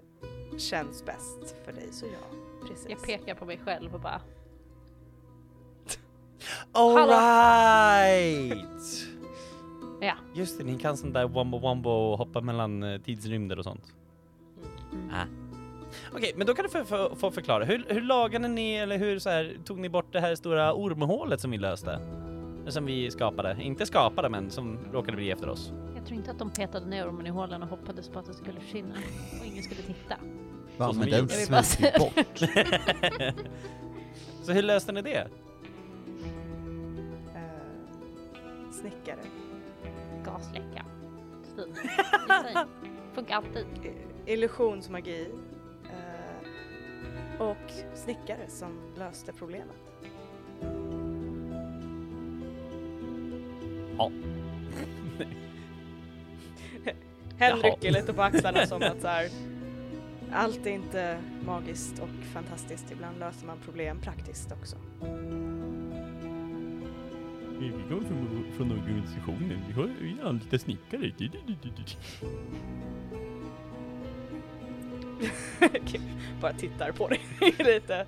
känns bäst för dig så ja, precis. Jag pekar på mig själv och bara Alright! Ja. Just det, ni kan sån där wombo wombo och hoppa mellan eh, tidsrymder och sånt. Mm. Ah. Okej, men då kan du få, få, få förklara. Hur, hur lagade ni, eller hur så här, tog ni bort det här stora ormhålet som vi löste? Som vi skapade. Inte skapade, men som råkade bli efter oss. Jag tror inte att de petade ner ormen i hålen och hoppades på att det skulle försvinna och ingen skulle titta. Va, men den smälter ju bort. Så hur löste ni det? Eh, snickare. Gasläcka. Stil. Design. Funkar alltid. Illusionsmagi. eh, och snickare som löste problemet. Ja. Hen rycker lite på axlarna som att så här, allt är inte magiskt och fantastiskt. Ibland löser man problem praktiskt också. Vi kommer från, från organisationen. Vi har vi anlitar snickare. Bara tittar på dig lite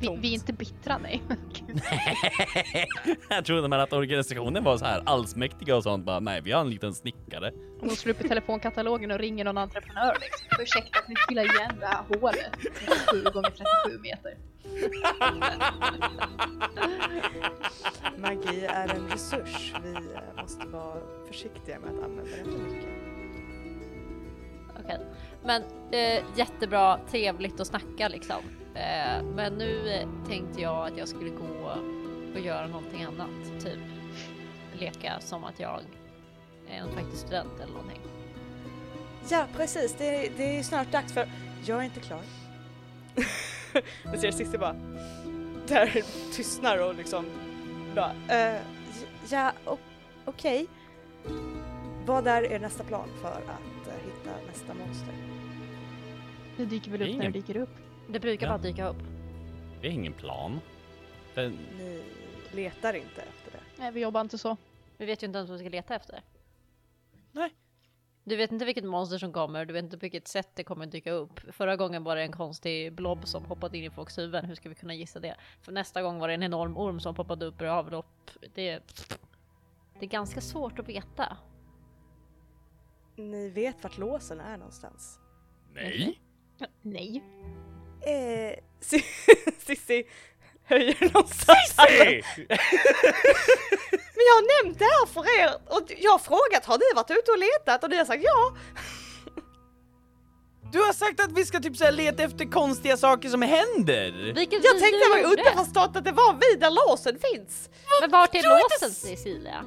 Vi, vi är inte bittra, nej. Jag trodde man att organisationen var så här allsmäktiga och sånt. Bara, nej, vi har en liten snickare. Om de slår upp i telefonkatalogen och ringer någon entreprenör liksom. Ursäkta, kan ni fylla igen det här hålet? 37 gånger 37 meter. Magi är en resurs. Vi eh, måste vara försiktiga med att använda den för mycket. Okej. Men eh, jättebra, trevligt att snacka liksom. Eh, men nu eh, tänkte jag att jag skulle gå och göra någonting annat. Typ leka som att jag är en faktisk student eller någonting. Ja, precis. Det, det är snart dags för... Jag är inte klar. Jag ser Cissi bara... Där tystnar och liksom... Bara, eh, ja, okej. Vad är er nästa plan för att eh, hitta nästa monster? Det dyker väl upp när Ingen. det dyker upp. Det brukar Ja. bara dyka upp. Det är ingen plan. Den, Ni letar inte efter det. Nej, vi jobbar inte så. Vi vet ju inte ens vad vi ska leta efter. Nej. Du vet inte vilket monster som kommer, du vet inte på vilket sätt det kommer dyka upp. Förra gången var det en konstig blob som hoppade in i folks huvuden, hur ska vi kunna gissa det? För nästa gång var det en enorm orm som poppade upp ur avlopp. Det, det är ganska svårt att veta. Ni vet vart låsen är någonstans? nej. Nej. Eh, Cissi höjer någonstans! Men jag har nämnt det här för er och jag har frågat har ni varit ute och letat och ni har sagt ja. Du har sagt att vi ska typ så här leta efter konstiga saker som händer. Vilket Jag vi tänkte det var gjorde. underförstått att det var vid där låsen finns. Men vart är inte låsen s- Cecilia?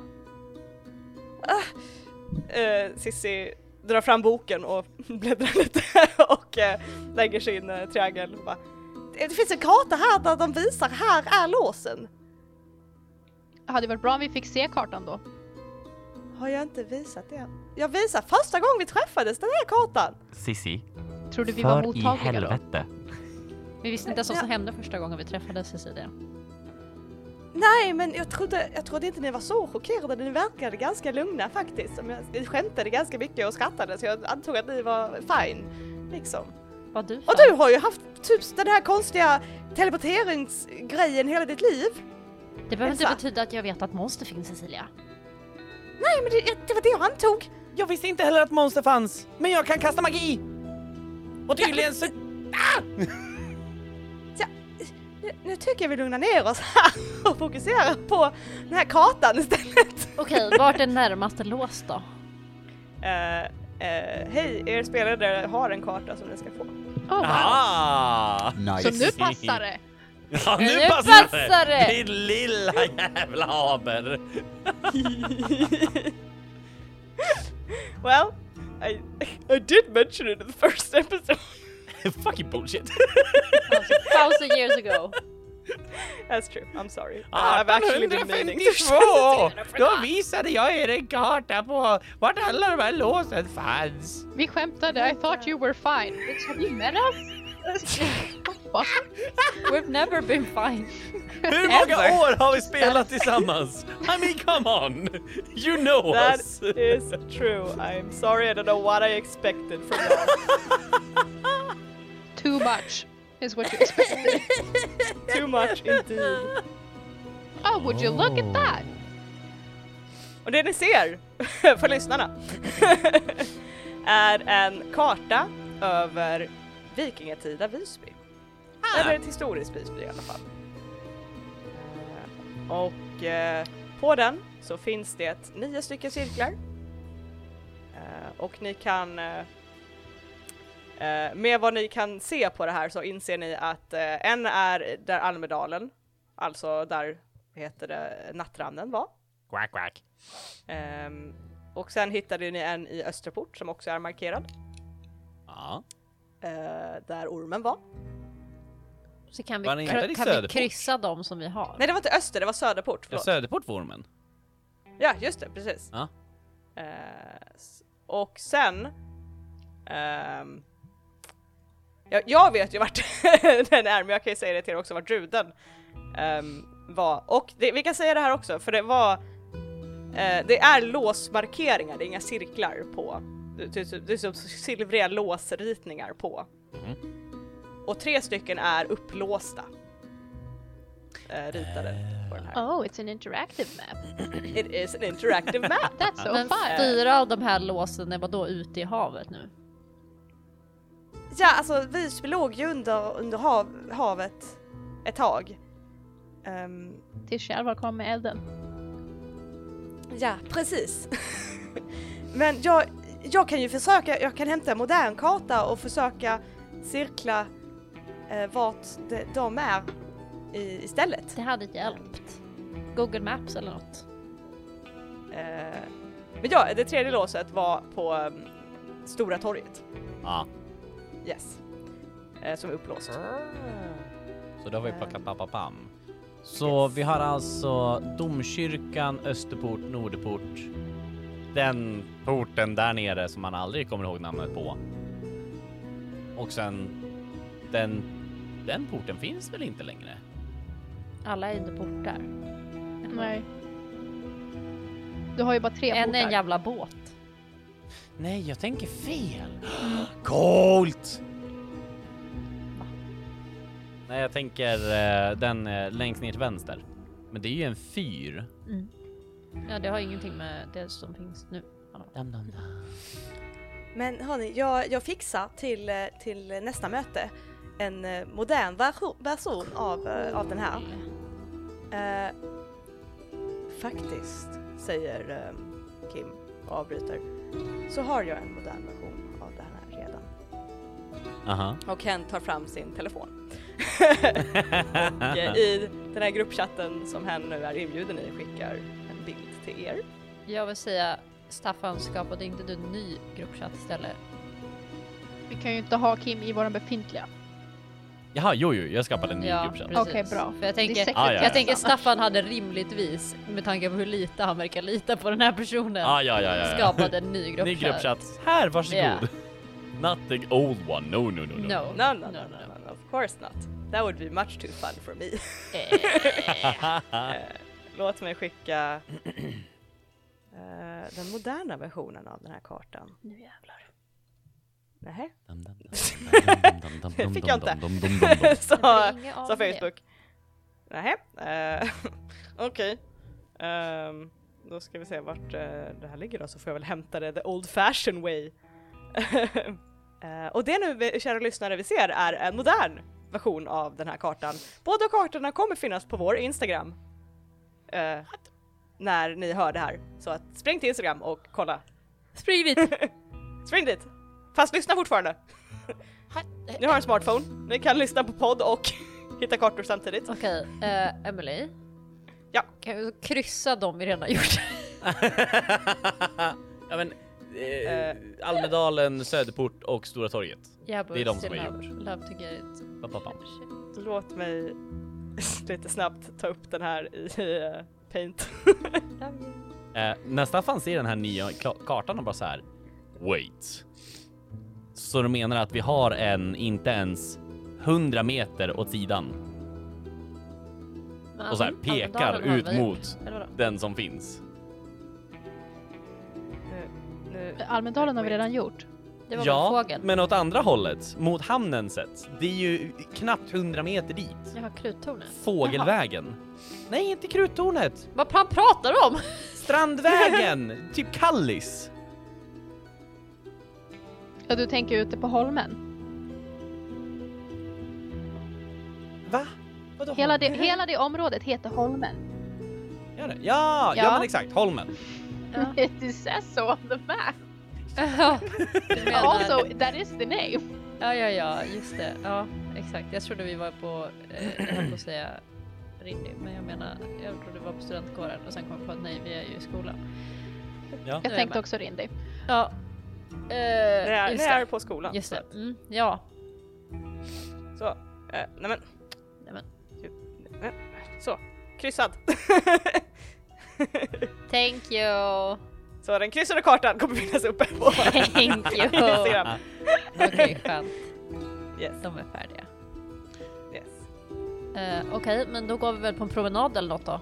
Uh, Sissi drar fram boken och bläddrar lite och eh, lägger sin uh, triangel och bara det finns en karta här där de visar här är låsen. Hade varit bra om vi fick se kartan då. Har jag inte visat det? Jag visar första gången vi träffades den här kartan. Sissi, Trodde vi var för i mottagliga då. helvete. Vi visste inte ens vad som hände första gången vi träffades Cecilia. Nej men jag trodde, jag trodde inte ni var så chockerade, ni verkade ganska lugna faktiskt. Ni skämtade ganska mycket och skrattade så jag antog att ni var fine. Liksom. Var du Och du har ju haft typ den här konstiga teleporteringsgrejen hela ditt liv. Det behöver inte Elsa? betyda att jag vet att monster finns Cecilia. Nej men det, det var det jag antog. Jag visste inte heller att monster fanns, men jag kan kasta magi! Och tydligen så... Nu, nu tycker jag vi lugnar ner oss här och fokuserar på den här kartan istället. Okej, vart är närmaste lås då? Eh, eh, hej, er spelare har en karta som ni ska få. Oh, wow. Ah! Nice. Så nu passar det. Ja, nu, Nu passar, passar det! Din lilla jävla haber! Well, I, I did mention it in the first episode. Fucking bullshit! Thousand years ago. That's true, I'm sorry. I've actually been meaning to 1852! Då visade jag er en karta på vart alla de här låsen fanns. Vi skämtade. I thought you were fine. Bitch, have you met us? What? We've never been fine. Hur många Ever. år har vi spelat tillsammans? I mean come on! You know That us! is true. I'm sorry, I don't know what I expected from y'all. Too much is what you expected. Too much indeed. Oh, would you look at that? Och det ni ser, för lyssnarna, är en karta över vikingatida Visby. Eller ett historiskt Visby i alla fall. Eh, Och eh, på den så finns det nio stycken cirklar. Eh, Och ni kan eh, eh, med vad ni kan se på det här så inser ni att eh, en är där Almedalen, alltså där heter det, Nattranden var. Quack quack. Ehm, och sen hittade ni en i Österport som också är markerad, Ja. eh, där ormen var. Så kan vi, Var kan vi Söderport? kryssa dem som vi har. Nej det var inte Öster, det var Söderport, Ja, förlåt. Söderportvormen. Ja, just det, precis. Ja. Eh, och sen... ehm, ja, jag vet ju vart den är, men jag kan ju säga det till er också, vart Ruden ehm, var. Och det, vi kan säga det här också, för det var... eh, det är låsmarkeringar, det är inga cirklar på. Det, det, det är som silvriga låsritningar på. Och tre stycken är upplåsta. Eh, ritade på den här. Oh, it's an interactive map. It is an interactive map. That's so Men fun. fyra av de här låsen är vadå ute i havet nu? Ja, alltså Visby låg ju under, under hav, havet ett tag. Ehm, Tills Kärvar kom med elden. Ja, precis. Men jag, jag kan ju försöka, jag kan hämta en modern karta och försöka cirkla eh, vart de, de är i, istället. Det hade hjälpt. Google Maps eller något. Eh, men ja, det tredje låset var på ehm, Stora torget. Ja. Yes. Eh, som är upplåst. Så då har vi plockat papapam. Så vi har alltså domkyrkan, Österport, Nordport. Den porten där nere som man aldrig kommer ihåg namnet på. Och sen den, den porten finns väl inte längre? Alla är inte portar. Nej. Du har ju bara tre En är en jävla båt. Nej, jag tänker fel. Coolt! Nej, jag tänker eh, den eh, längst ner till vänster. Men det är ju en fyr. Ja, det har ingenting med det som finns nu. Dam, dam, dam. Men hörni, jag, jag fixar till, eh, till nästa möte en eh, modern version, version av, eh, av den här. Eh, faktiskt, säger eh, Kim och avbryter, så har jag en modern version av det här redan. Aha. Och Ken tar fram sin telefon. och i den här gruppchatten som hen nu är inbjuden i skickar en bild till er. Jag vill säga, Staffan skapade inte du en ny gruppchatt istället? Vi kan ju inte ha Kim i våran befintliga. Jaha, jo, jo, jag skapade en ny Ja, gruppchatt. precis. Okej, bra. För jag tänker, Ah, ja, ja. jag tänker. Staffan hade rimligtvis, med tanke på hur lite han verkar lita på den här personen, Ah, ja, ja, ja, ja. skapat en ny gruppchatt. Ny gruppchatt. Här, varsågod. Ja. Not the old one. No, no, no, no. No. No, no, no, no, no, of course not. That would be much too fun for me. Eh, Eh, Låt mig skicka eh, den moderna versionen av den här kartan. nu jävlar. Nähä? Det fick jag inte. sa, sa. Facebook. Nähä? Eh, Okej. Ehm, då ska vi se vart eh, det här ligger då så får jag väl hämta det the old fashion way. Eh, och det nu, kära lyssnare, vi ser är en modern version av den här kartan. Båda kartorna kommer finnas på vår Instagram. Eh, när ni hör det här. Så att spring till Instagram och kolla. Spring dit! Spring dit! Fast lyssna fortfarande. Ni har en smartphone, ni kan lyssna på podd och hitta kartor samtidigt. Okej, eh, Emily. Ja. Kan vi kryssa dem vi redan gjort? ja, men, eh, Almedalen, Söderport och Stora torget. Yeah, Det är de som love, gjort. love to get it. Pa, pa, pa. Låt mig lite snabbt ta upp den här i eh, Paint. Eh, när Staffan ser den här nya kartan och bara så här. Wait. Så du menar att vi har en inte ens 100 meter åt sidan och så här Mm, pekar har ut mot den som finns. Almedalen har vi redan gjort. Det var Ja, men åt andra hållet, mot hamnen sett. Det är ju knappt 100 meter dit. Jaha, kruttornet. Fågelvägen. Nej, inte kruttornet. Vad pratar du om? Strandvägen, typ Kallis. Ja, du tänker ute på holmen. Va? Vadå? Hela det, hela det området heter holmen. Gör det? Ja, ja, Ja. men exakt, Holmen. Ja. It says so on the map. Ja, du menar- Also, that is the name. ja, ja, ja, just det. Ja, exakt. Jag trodde vi var på, eh, jag höll på att säga Rindy, men jag menar, jag trodde vi var på studentkåren och sen kom jag på att nej, vi är ju i skolan. Ja. Jag är tänkte med. också Rindy. Ja. Eh, Ni är, just ni är på skolan. Just det. Mm, ja. Så, eh, nej men. Nej, men. Eh, Så, kryssad. Thank you. Så den kryssade kartan kommer finnas uppe på Thank you. Instagram. Okej, skönt. Yes, De är färdiga. yes. Eh, Okej, men då går vi väl på en promenad eller något då?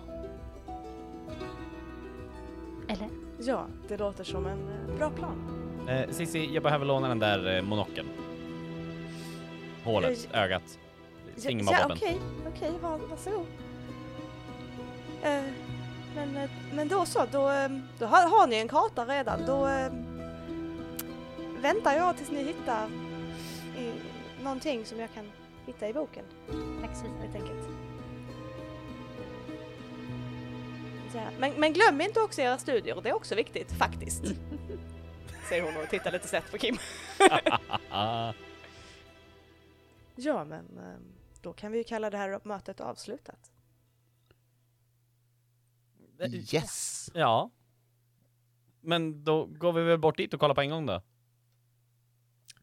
Eller? Ja, det låter som en eh, bra plan. Eh, Cissi, jag behöver låna den där eh, monokeln. Hålet, ögat. Ja, Thingamabobben. okej, okej, var, varsågod. Eh, men, eh, men då så, då, eh, då har, har ni en karta redan. Då eh, väntar jag tills ni hittar i, någonting som jag kan hitta i boken. Tack så Helt enkelt. Ja. Men, men glöm inte också era studier, det är också viktigt faktiskt. Säger hon och tittar lite snett på Kim. Ja men ehm, då kan vi ju kalla det här mötet avslutat. Yes! Ja. Men då går vi väl bort dit och kollar på en gång då?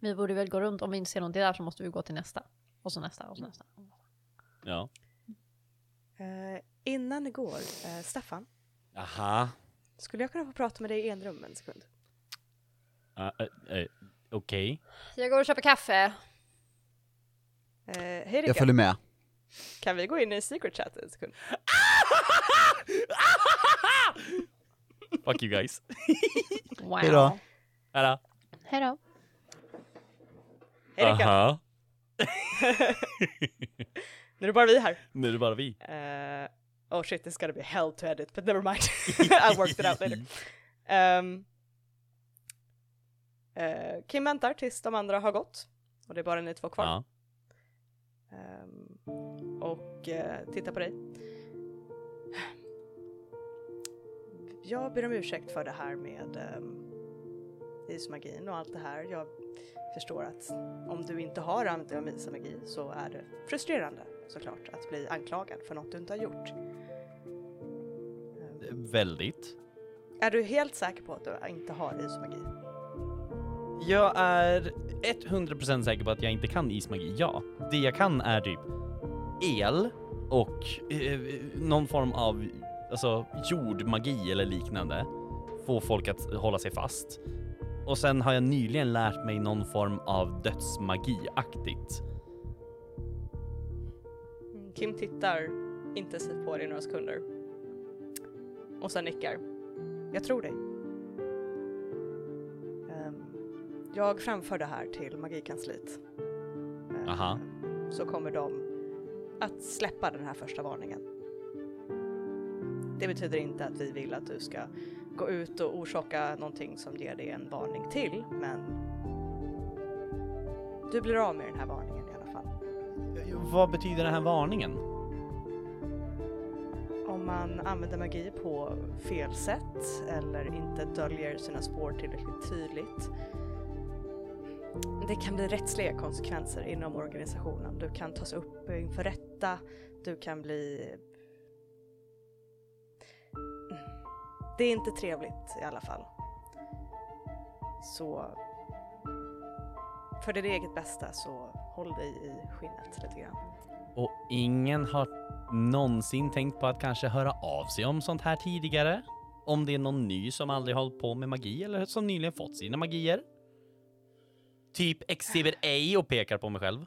Vi borde väl gå runt, om vi inte ser någonting där så måste vi gå till nästa. Och så nästa och så nästa. Ja. Eh, innan det går, eh, Staffan, Aha. skulle jag kunna få prata med dig i enrum en sekund? Uh, uh, uh, Okej. Jag går och köper kaffe. Eh, hej Jag Rickard, följer med. kan vi gå in i secret chat en sekund? Fuck you guys. Wow. Hejdå. Hejdå. Hej då. Hej Rickard, Aha. nu är det bara vi här. Nu är det bara vi. Uh, oh shit, this is gonna be hell to edit, but never mind. I'll work it out later. Um, eh, Kim väntar tills de andra har gått. Och det är bara ni två kvar. Ja. Ehm, och uh, titta på dig. Jag ber om ursäkt för det här med um, ismagin och allt det här. Jag förstår att om du inte har använt ismagi så är det frustrerande såklart att bli anklagad för något du inte har gjort. Ehm, Väldigt. är du helt säker på att du inte har ismagi? Jag är 100% säker på att jag inte kan ismagi, ja. Det jag kan är typ el och eh, någon form av alltså, jordmagi eller liknande. Få folk att hålla sig fast. Och sen har jag nyligen lärt mig någon form av dödsmagi-aktigt. Kim tittar intensivt på dig i några sekunder. Och sen nickar. Jag tror dig. Jag framför det här till magikansliet. Aha. Så kommer de att släppa den här första varningen. Det betyder inte att vi vill att du ska gå ut och orsaka någonting som ger dig en varning till, men du blir av med den här varningen i alla fall. Vad betyder den här varningen? Om man använder magi på fel sätt eller inte döljer sina spår tillräckligt tydligt. Det kan bli rättsliga konsekvenser inom organisationen. Du kan tas upp inför rätta, du kan bli... Det är inte trevligt i alla fall. Så för ditt eget bästa så håll dig i skinnet lite grann. Och ingen har någonsin tänkt på att kanske höra av sig om sånt här tidigare? Om det är någon ny som aldrig hållit på med magi eller som nyligen fått sina magier? Typ Exhibit A och pekar på mig själv.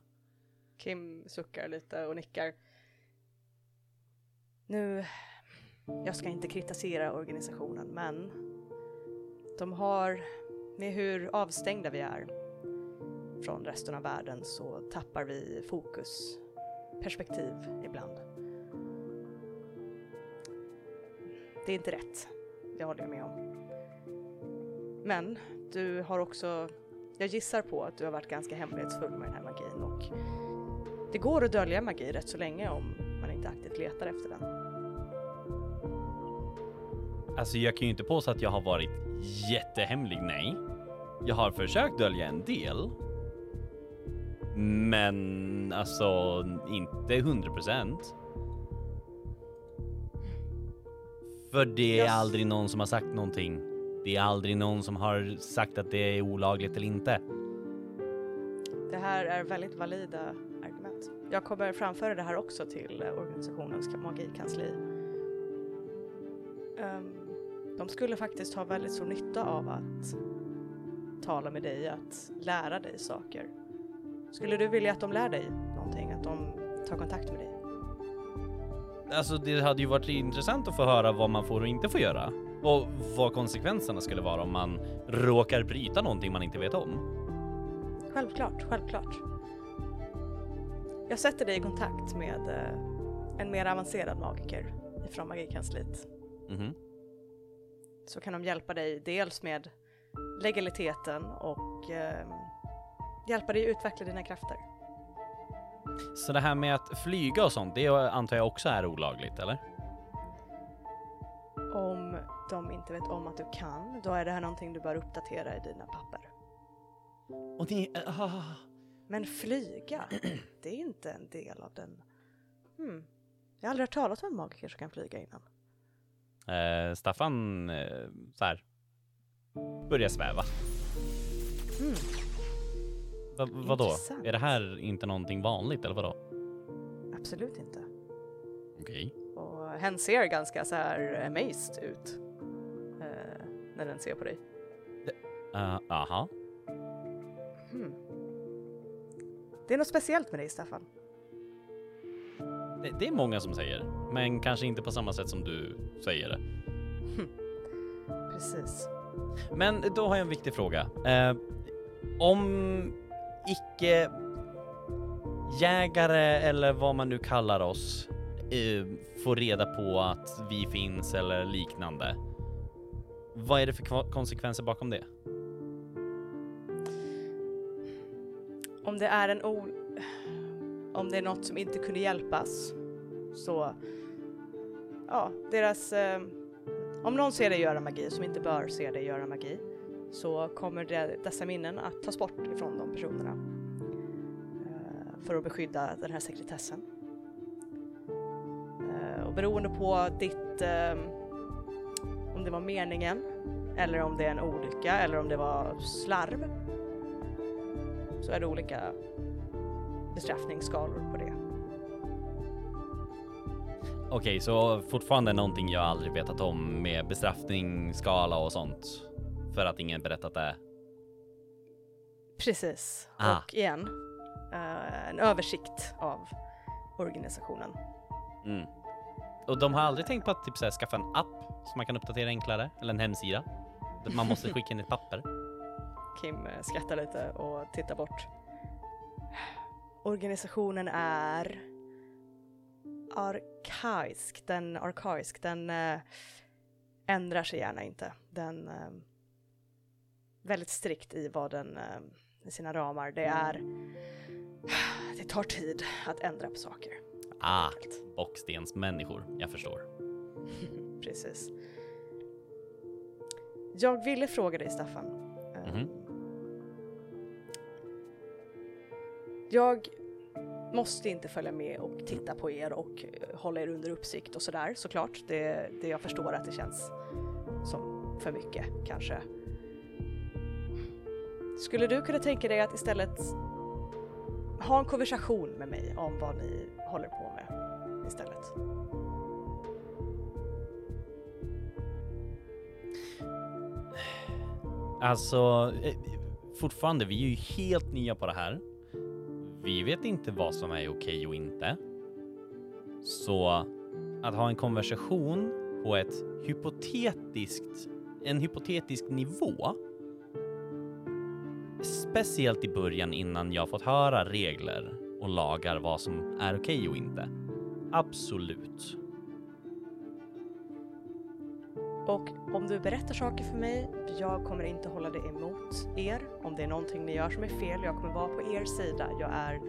Kim suckar lite och nickar. Nu, jag ska inte kritisera organisationen, men de har, med hur avstängda vi är från resten av världen så tappar vi fokus, perspektiv ibland. Det är inte rätt, det håller jag med om. Men du har också, jag gissar på att du har varit ganska hemlighetsfull med den här magin och det går att dölja magi rätt så länge om man inte aktivt letar efter den. Alltså jag kan ju inte påstå att jag har varit jättehemlig, nej. Jag har försökt dölja en del. Men alltså inte 100 procent. För det är Jag aldrig någon som har sagt någonting. Det är aldrig någon som har sagt att det är olagligt eller inte. Det här är väldigt valida argument. Jag kommer framföra det här också till eh, organisationens magikansli. Ehm, de skulle faktiskt ha väldigt stor nytta av att tala med dig, att lära dig saker. Skulle du vilja att de lär dig någonting, att de tar kontakt med dig? Alltså det hade ju varit intressant att få höra vad man får och inte får göra. Och vad konsekvenserna skulle vara om man råkar bryta någonting man inte vet om. Självklart, självklart. Jag sätter dig i kontakt med eh, en mer avancerad magiker ifrån magikansliet. Mhm. så kan de hjälpa dig dels med legaliteten och eh, hjälpa dig utveckla dina krafter. Så det här med att flyga och sånt, det antar jag också är olagligt, eller? Om de inte vet om att du kan, då är det här någonting du bör uppdatera i dina papper. Och ni... ah. Men flyga, det är inte en del av den... Hmm. Jag har aldrig hört talas om en magiker som kan flyga innan. Eh, Staffan, eh, så här, börjar sväva. Hmm. Va, vadå? Intressant. Är det här inte någonting vanligt, eller vadå? Absolut inte. Okej. Och hen ser ganska så här amazed ut. När den ser på dig. Uh, aha. Hmm. Det är något speciellt med dig, Staffan. Det, det är många som säger, men kanske inte på samma sätt som du säger det. Precis. Men då har jag en viktig fråga. Eh, om icke jägare eller vad man nu kallar oss eh, får reda på att vi finns eller liknande. Vad är det för konsekvenser bakom det? Om det är en o... Om det är något som inte kunde hjälpas så... Ja, deras... Eh, om någon ser dig göra magi som inte bör se dig göra magi så kommer det, dessa minnen att tas bort ifrån de personerna. Eh, för att beskydda den här sekretessen. Eh, och beroende på ditt... Eh, om det var meningen eller om det är en olycka eller om det var slarv så är det olika bestraffningsskalor på det. Okej, så fortfarande någonting jag aldrig vetat om med bestraffningsskala och sånt. För att ingen berättat det. Precis. Ah. Och igen, eh, en översikt av organisationen. Mm. Och de har aldrig tänkt på att typ så här, skaffa en app som man kan uppdatera enklare, eller en hemsida. Man måste skicka in ett papper. Kim eh, skrattar lite och tittar bort. Organisationen är arkaisk. Den arkaisk, den äh, ändrar sig gärna inte. Den äh, väldigt strikt i vad den äh, i sina ramar. Det är det tar tid att ändra på saker. Ah, bockstensmänniskor. Jag förstår. Precis. Jag ville fråga dig Staffan. Eh, Mhm. Jag måste inte följa med och titta på er och eh, hålla er under uppsikt och sådär såklart. Det, det jag förstår att det känns som för mycket kanske. Skulle du kunna tänka dig att istället ha en konversation med mig om vad ni håller på med istället? Alltså, eh, fortfarande, vi är ju helt nya på det här. Vi vet inte vad som är okej och inte. Så att ha en konversation på ett hypotetiskt, en hypotetisk nivå. Speciellt i början innan jag fått höra regler och lagar vad som är okej och inte. Absolut. Och om du berättar saker för mig, jag kommer inte hålla det emot er. Om det är någonting ni gör som är fel, jag kommer vara på er sida. Jag är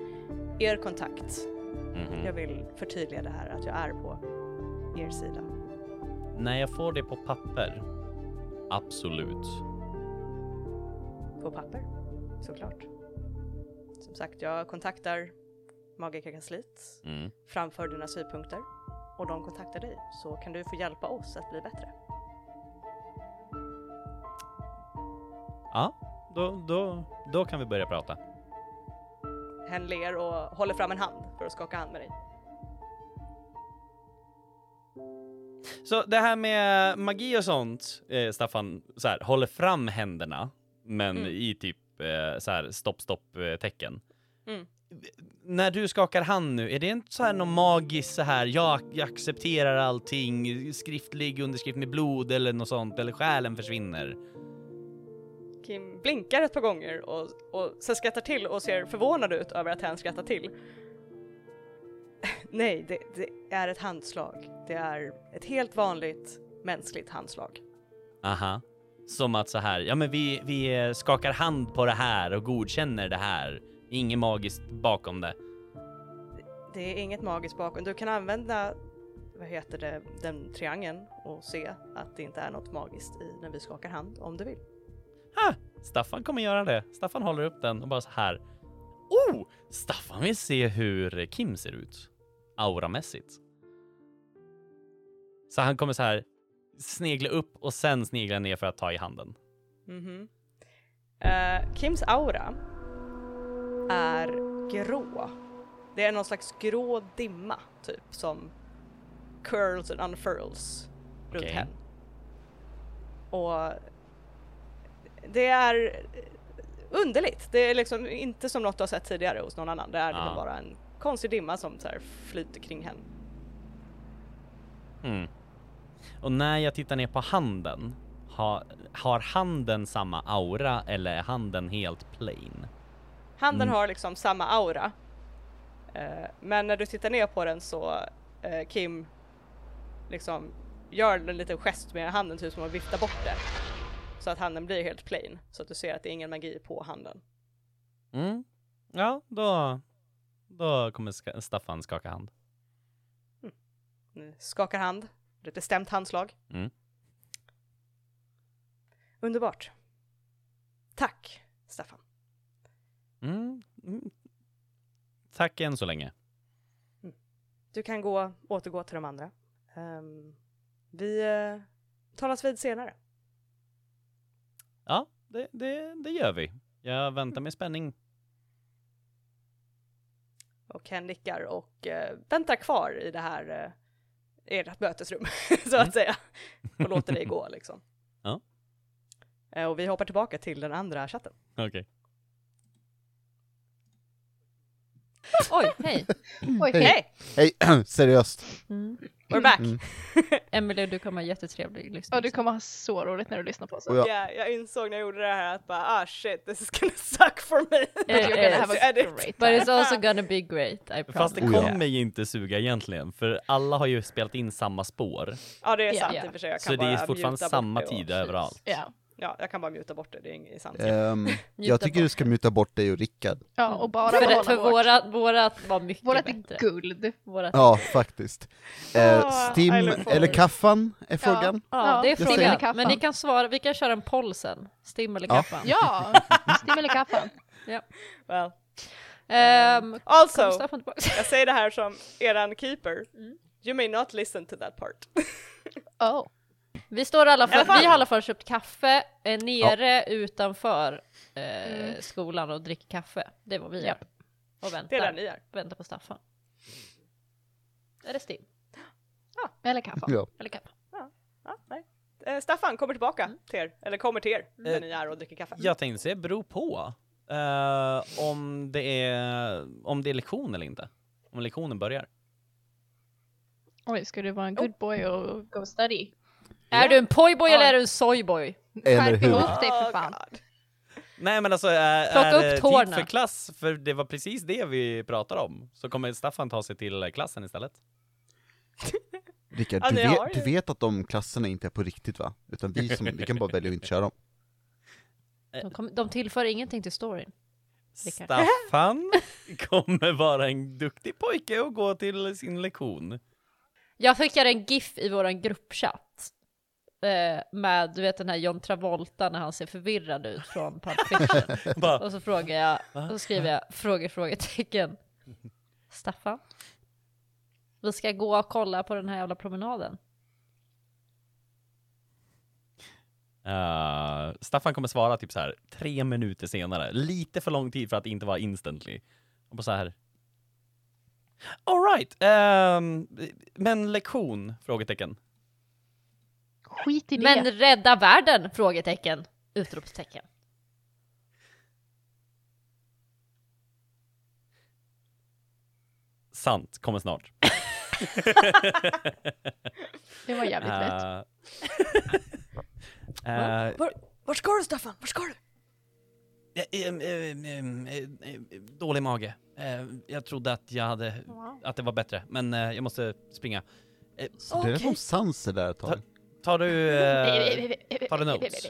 er kontakt. Mhm. Jag vill förtydliga det här, att jag är på er sida. När jag får det på papper, absolut. På papper, såklart. Som sagt, jag kontaktar Magikerkansliet, Mm. framför dina synpunkter och de kontaktar dig. Så kan du få hjälpa oss att bli bättre. Ja, då, då, då kan vi börja prata. Hen ler och håller fram en hand för att skaka hand med dig. Så det här med magi och sånt, eh, Staffan, så här, håller fram händerna, men Mm. i typ eh, så här stopp, stopp eh, tecken. Mm. När du skakar hand nu, är det inte så här någon magiskt så här, jag, jag accepterar allting, skriftlig underskrift med blod eller något sånt, eller själen försvinner? Kim blinkar ett par gånger och, och sen skrattar till och ser förvånad ut över att hen skrattar till. Nej, det, det är ett handslag. Det är ett helt vanligt mänskligt handslag. Aha. Som att så här, ja men vi, vi skakar hand på det här och godkänner det här. Inget magiskt bakom det. Det är inget magiskt bakom. Du kan använda, vad heter det, den triangeln och se att det inte är något magiskt i när vi skakar hand om du vill. Ha! Staffan kommer göra det. Staffan håller upp den och bara så här. Oh! Staffan vill se hur Kim ser ut. Auramässigt. Så han kommer så här snegla upp och sen snegla ner för att ta i handen. Mhm. Eh, Kims aura är grå. Det är någon slags grå dimma typ som curls and unfurls runt Okej. henne. Och det är underligt. Det är liksom inte som något du har sett tidigare hos någon annan. Det är Ja. bara en konstig dimma som så här flyter kring henne. Mm. Och när jag tittar ner på handen, har, har handen samma aura eller är handen helt plain? Handen Mm. har liksom samma aura. Eh, men när du tittar ner på den så eh, Kim liksom gör en liten gest med handen typ som att vifta bort det. Så att handen blir helt plain. Så att du ser att det är ingen magi på handen. Mm. Ja, då, då kommer Staffan skaka hand. Ni skakar hand. Ett bestämt handslag. Mm. Underbart. Tack Staffan. Mm. Mm. Tack än så länge. Du kan gå, återgå till de andra. Ehm, vi uh, talas vid senare. Ja, det, det, det gör vi. Jag väntar med spänning. Och Ken nickar och eh, väntar kvar i det här eh, ert mötesrum, så att säga. Och låter dig gå liksom. Ja. Eh, och vi hoppar tillbaka till den andra chatten. Okej. Oj, hej! Oj, Hej. hej. Hej! Hej, seriöst. Mm. We're back! Mm. Emily, du kommer ha jättetrevlig lyssning. Ja, du kommer ha så roligt när du lyssnar på oss. Ja, jag insåg när jag gjorde det här att bara ah shit, this is gonna suck for me. Eh, You're gonna eh, great But it's also gonna be great, I promise. Fast det Oh, kommer ju inte suga egentligen, för alla har ju spelat in samma spår. Ja det är sant Ja. i och för sig. Jag kan Så det är bara fortfarande samma tid överallt. Ja. Ja, jag kan bara muta bort det, det är inget sant. Ehm, Njuta jag tycker bort. du ska muta bort dig och Rickard. ja, och bara För, det, för vårt. vårat, vårat var mycket Vårat bättre. guld. Vårat, Ja, faktiskt. Eh, Ah, Stim eller kaffan är frågan. ja, det är Ja, frågan. eller kaffan. Men ni kan svara, vi kan köra en poll sen. Stim eller Ja. kaffan. Ja, Stim eller kaffan. Well, Ehm, kom also, tillbaka? jag säger det här som eran keeper. Mm. You may not listen to that part. Oh. Vi står i alla I alla fall, fall. vi har i alla fall köpt kaffe eh, nere utanför eh, Mm. skolan och dricker kaffe. Det är vad vi Ja. gör. Och Det är väntar, ni är. väntar på Staffan. Är det Stim? Eller kaffan. Ja. Eller kaffe? Ja, nej. Eh, Staffan kommer tillbaka Mm. till er, eller kommer till er när Eh, ni är och dricker kaffe. Jag tänkte säga beror på eh, om, det är, om det är lektion eller inte. Om lektionen börjar. Oj, ska du vara en good boy och go study? Är du en pojboy eller Ja. är du en soyboy? Eller Skärp hur? ihop dig för fan. Nej men alltså är, Plocka är upp det tid tårna. för klass? För det var precis det vi pratade om. Så kommer Staffan ta sig till klassen istället. Rickard, Ja, du, vet, du vet att de klasserna inte är på riktigt va? Utan vi, som, vi kan bara välja att inte köra dem. De, kom, de tillför ingenting till storyn. Rickard. Staffan kommer vara en duktig pojke och gå till sin lektion. Jag skickar en GIF i våran gruppchatt. Eh, med du vet den här John Travolta när han ser förvirrad ut från Pulp Fiction. Bara, Och så frågar jag, och så skriver jag frågor, frågetecken. Staffan? Vi ska gå och kolla på den här jävla promenaden. eh, Staffan kommer svara typ så här tre minuter senare. Lite för lång tid för att inte vara instantly. Och bara så här. Alright, um, men lektion? Frågetecken. Skit i det. Men rädda världen? Frågetecken. Utropstecken. Sant, kommer snart. Det var jävligt rätt. Eh, eh, Var, vart ska du Staffan? Vart ska du? Dålig mage. Eh, Jag trodde att jag hade, att det var bättre, men jag måste springa. Eh, Det är som sanser där ett tag. Tar du, eh, tar du notes?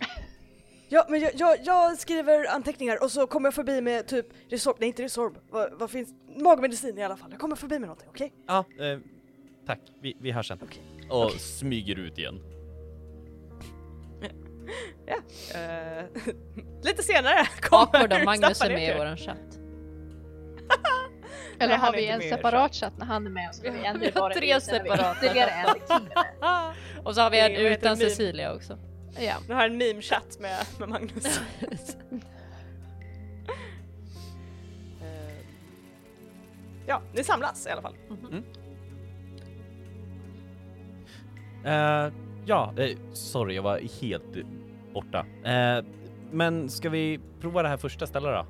Ja, men jag, jag, jag skriver anteckningar och så kommer jag förbi med typ Resorb, nej inte Resorb, vad, vad finns, magmedicin i alla fall. Jag kommer förbi med någonting, okej? Ja, eh, tack. Vi, vi hörs sen. Okej. Och Okej. smyger ut igen. Ja. Eh, lite senare kommer Awkward Magnus är med i våran chatt. Eller har vi en separat chatt när han är med och så har vi en Vi har tre vi, vi separata Ytterligare en. Och så har vi Det en utan? Cecilia också. Ja. Nu har en meme-chatt med, med Magnus. Eh, ja, ni samlas i alla fall. Eh, ja, eh, sorry, jag var helt borta. Eh, men ska vi prova det här första stället då?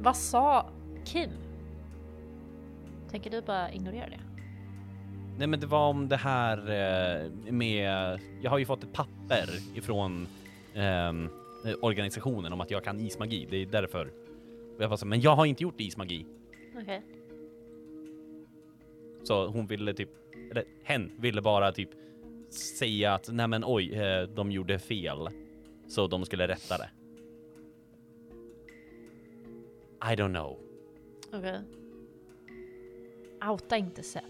Vad sa Kim? Tänker du bara ignorera det? Nej, men det var om det här eh, med... Jag har ju fått ett papper ifrån eh, organisationen om att jag kan ismagi. Det är därför. Jag var så, men jag har inte gjort ismagi. Okej. Så hon ville typ, eller hen ville bara typ säga att nej men oj, eh, de gjorde fel. Så de skulle rätta det. I don't know. Okej. Outa inte Seth.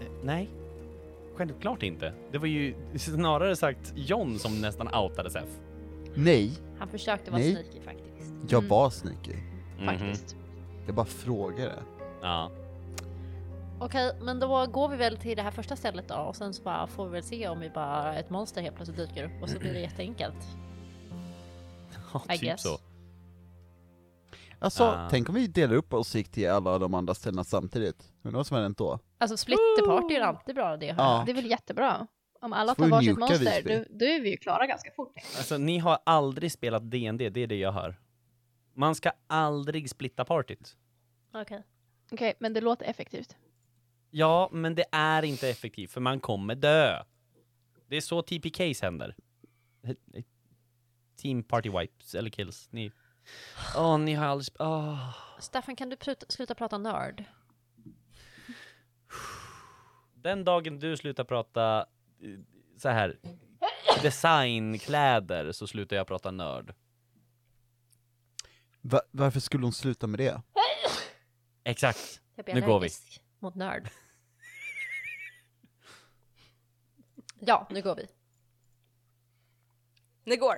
Eh, nej. Självklart inte. Det var ju snarare sagt John som nästan outade Sef. Nej, Han försökte vara Nej. sneaky faktiskt. jag Mm. var sneaky. Mhm. Faktiskt. Jag bara frågade. Ja. Okej, men då går vi väl till det här första stället då och sen så bara får vi väl se om vi bara ett monster helt plötsligt dyker upp och så blir det jätteenkelt. ja I typ guess. så. Alltså, Ah. tänk om vi delar upp oss och gick till alla de andra ställena samtidigt. Undrar vad som hänt då? Alltså splitterparty är alltid bra det. Ja. Det är väl jättebra. Om alla tar varsitt monster, då, då är vi ju klara ganska fort. Alltså ni har aldrig spelat D&D, det är det jag hör. Man ska aldrig splitta partyt. Okej. Okej, men det låter effektivt. Ja, men det är inte effektivt för man kommer dö. Det är så TPKs händer. Team party wipes eller kills. Ni... Åh, ni har aldrig... åh. Staffan, kan du pruta, sluta prata nörd? Den dagen du slutar prata eh, så här designkläder så slutar jag prata nörd. Va- varför skulle hon sluta med det? Exakt. Nu går vi. mot nörd. ja, nu går vi. Ni går.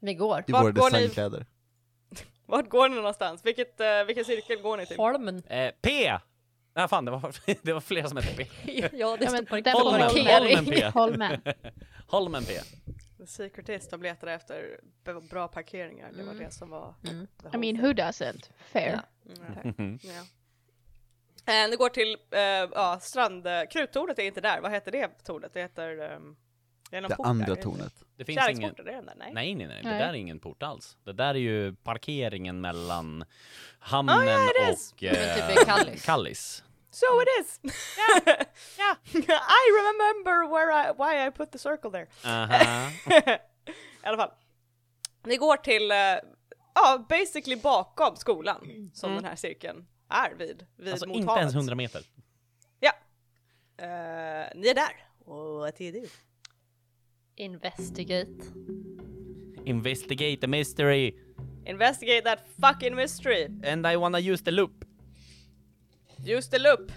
Vi går. I Vart våra går ni? designkläder? Vart går ni någonstans? Vilket, uh, vilken cirkel går ni till? Holmen. Eh, P! Nej fan, det var, det var flera som hette P. ja, det Ja, står men på får Holmen. Holmen P. Holmen. Holmen P. The Secretist, de letade efter bra parkeringar. Det var Mm. det som var... Mm. the I mean, who doesn't? Fair. Ja. Mm, ja. Eh, det går till uh, ja, strand... Kruttornet är inte där. Vad heter det tornet? Det heter... Um, det Det port andra där, är det? Det tornet. finns ingen... Är den där? Nej. Nej, nej, nej, det Nej. där är ingen port alls. Det där är ju parkeringen mellan hamnen Ah, ja, it is. och eh, typ i Kallis. Kallis. So it is! yeah. I remember where I, why I put the circle there. Aha. I alla fall. Ni går till, eh, ja, basically bakom skolan som den här cirkeln är vid, vid Alltså mot inte havet. ens 100 meter. Ja. Eh, ni är där. Och vad är det? Investigate. Investigate the mystery Investigate that fucking mystery. and I wanna use the loop. Use the loop.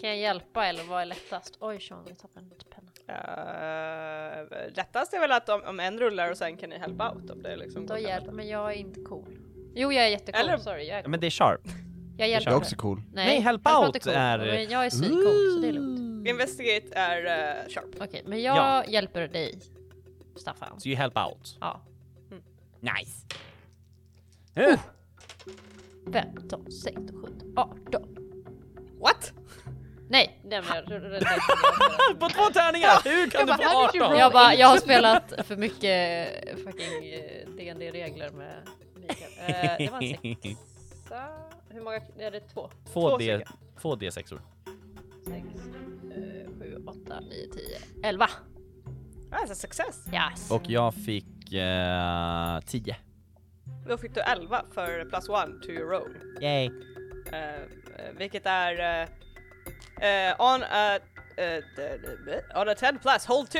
Kan jag hjälpa eller vad är lättast? Oj, Sean, jag tappade en penna. Uh, lättast är väl att om, om en rullar och sen kan ni help out om det liksom Då hjälp, men jag är inte cool. Jo, jag är jättecool. Eller- Sorry, jag är cool. men det är sharp. Jag hjälper. Jag är också cool. Nej, help out cool. är- Men jag är svincool, så det är lugnt. Investigate är uh, sharp. Okej, men jag Ja. hjälper dig, Staffan. So you help out. Ja. Nice. Eh, 15, 16, 17, 18. What? Nej, nej men jag... På två tärningar! Hur kan Jag du bara, få how did you 18? roll? Jag bara, jag har spelat för mycket fucking eh, dd regler med Mikael. Eh, det var en sexa. Hur många? Är det två? Två, Två D, två D6or. Sex, eh, sju, åtta, nio, tio, elva. Ah, it's a success. Yes. Och jag fick eh, 10. Då fick du 11 för plus one to your roll. Yay. Eh, eh, vilket är eh, eh, on a, d- on a 10 plus, hold 2.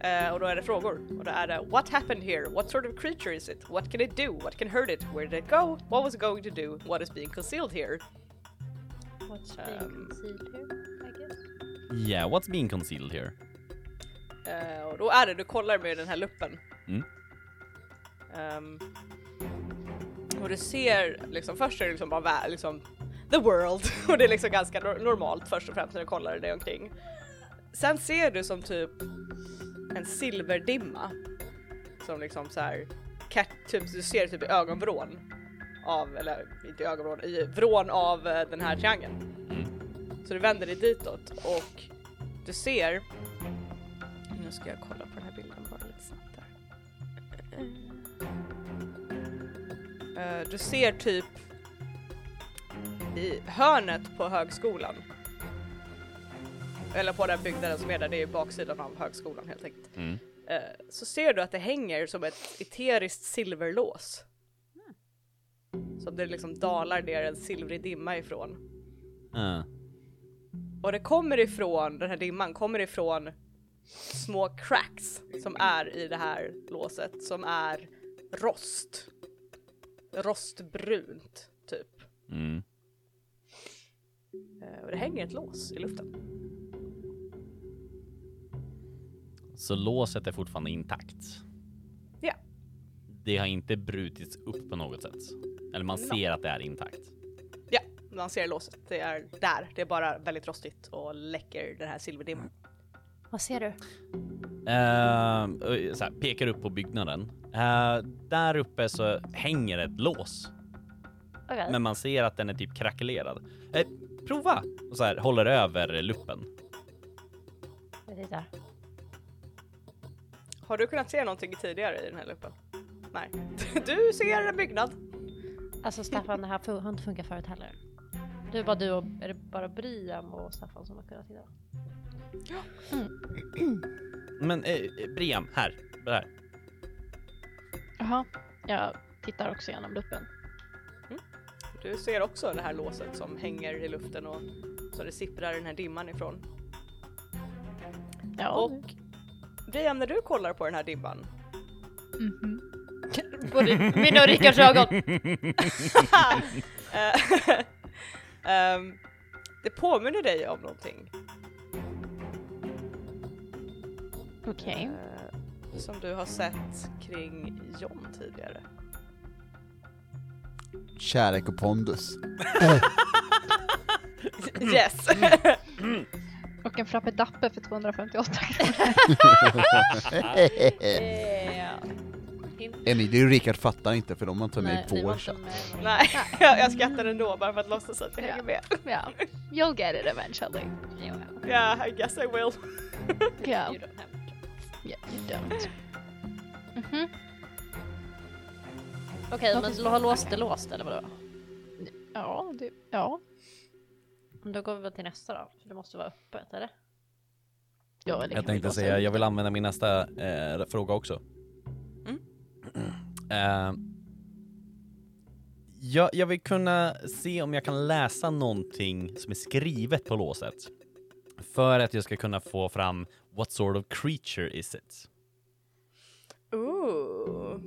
Eh, och då är det frågor. Och då är det What happened here? What sort of creature is it? What can it do? What can hurt it? Where did it go? What was it going to do? What is being concealed here? What's being Um, concealed here? Yeah, what's being concealed here? Eh, och då är det, du kollar med den här luppen. Mm. Ehm, och du ser liksom, först är det liksom bara vä- liksom the world och det är liksom ganska nor- normalt först och främst när du kollar dig omkring. Sen ser du som typ en silverdimma som liksom så här, cat, typ, du ser typ i ögonvrån av, eller inte i ögonvrån, i vrån av eh, den här triangeln. Så du vänder dig ditåt och du ser nu ska jag kolla på den här bilden bara lite snabbt där. Eh, du ser typ i hörnet på högskolan. Eller på den byggnaden som är där, det är baksidan av högskolan helt enkelt. Mm. Eh, så ser du att det hänger som ett eteriskt silverlås. Som det liksom dalar ner en silvrig dimma ifrån. Uh. Och det kommer ifrån, den här dimman kommer ifrån små cracks som är i det här låset som är rost. Rostbrunt, typ. Mm. Eh, Och det hänger ett lås i luften. Så låset är fortfarande intakt? Ja. Det har inte brutits upp på något sätt? Eller man ser att det är intakt? Man ser låset. Det är där. Det är bara väldigt rostigt och läcker den här silverdimman. Vad ser du? Uh, så här, pekar upp på byggnaden. Eh, där uppe så hänger ett lås, Okej. men man ser att den är typ krackelerad. Eh, prova! Och så här, håller över luppen. Jag tittar. Har du kunnat se någonting tidigare i den här luppen? Nej. Du ser en byggnad. Alltså Staffan, det här har inte funkat förut heller. Det är bara du och, är det bara Briam och Staffan som har kunnat titta? Men eh, Briam, här. Där. Jaha, jag tittar också genom luppen. Du ser också det här låset som hänger i luften och så det sipprar den här dimman ifrån. Ja, Och Brian, när du kollar på den här dimman mhm. Både mina och Rickards ögon. Ehm, det påminner dig om någonting okej. eh, som du har sett kring John tidigare. Kärlek och pondus. Yes! Och en frappe dappe för 258 kronor. Eh, Emil, det är ju Rickard fattar inte för de har inte med i vår chatt. Nej, jag, jag skrattar ändå bara för att låtsas att jag Ja. hänger med. Ja, you'll get it eventually. Yeah, I guess I will. Ja, You don't have to. yeah, you don't. Mhm. Okej, men har låst är låst eller vadå? Ja, det, ja. Men Då går vi väl till nästa då, för det måste vara öppet eller? ja det Jag tänkte säga, jag vill använda min nästa eh, fråga också. Eh, jag, jag vill kunna se om jag kan läsa någonting som är skrivet på låset. För att jag ska kunna få fram what sort of creature is it? Ooh,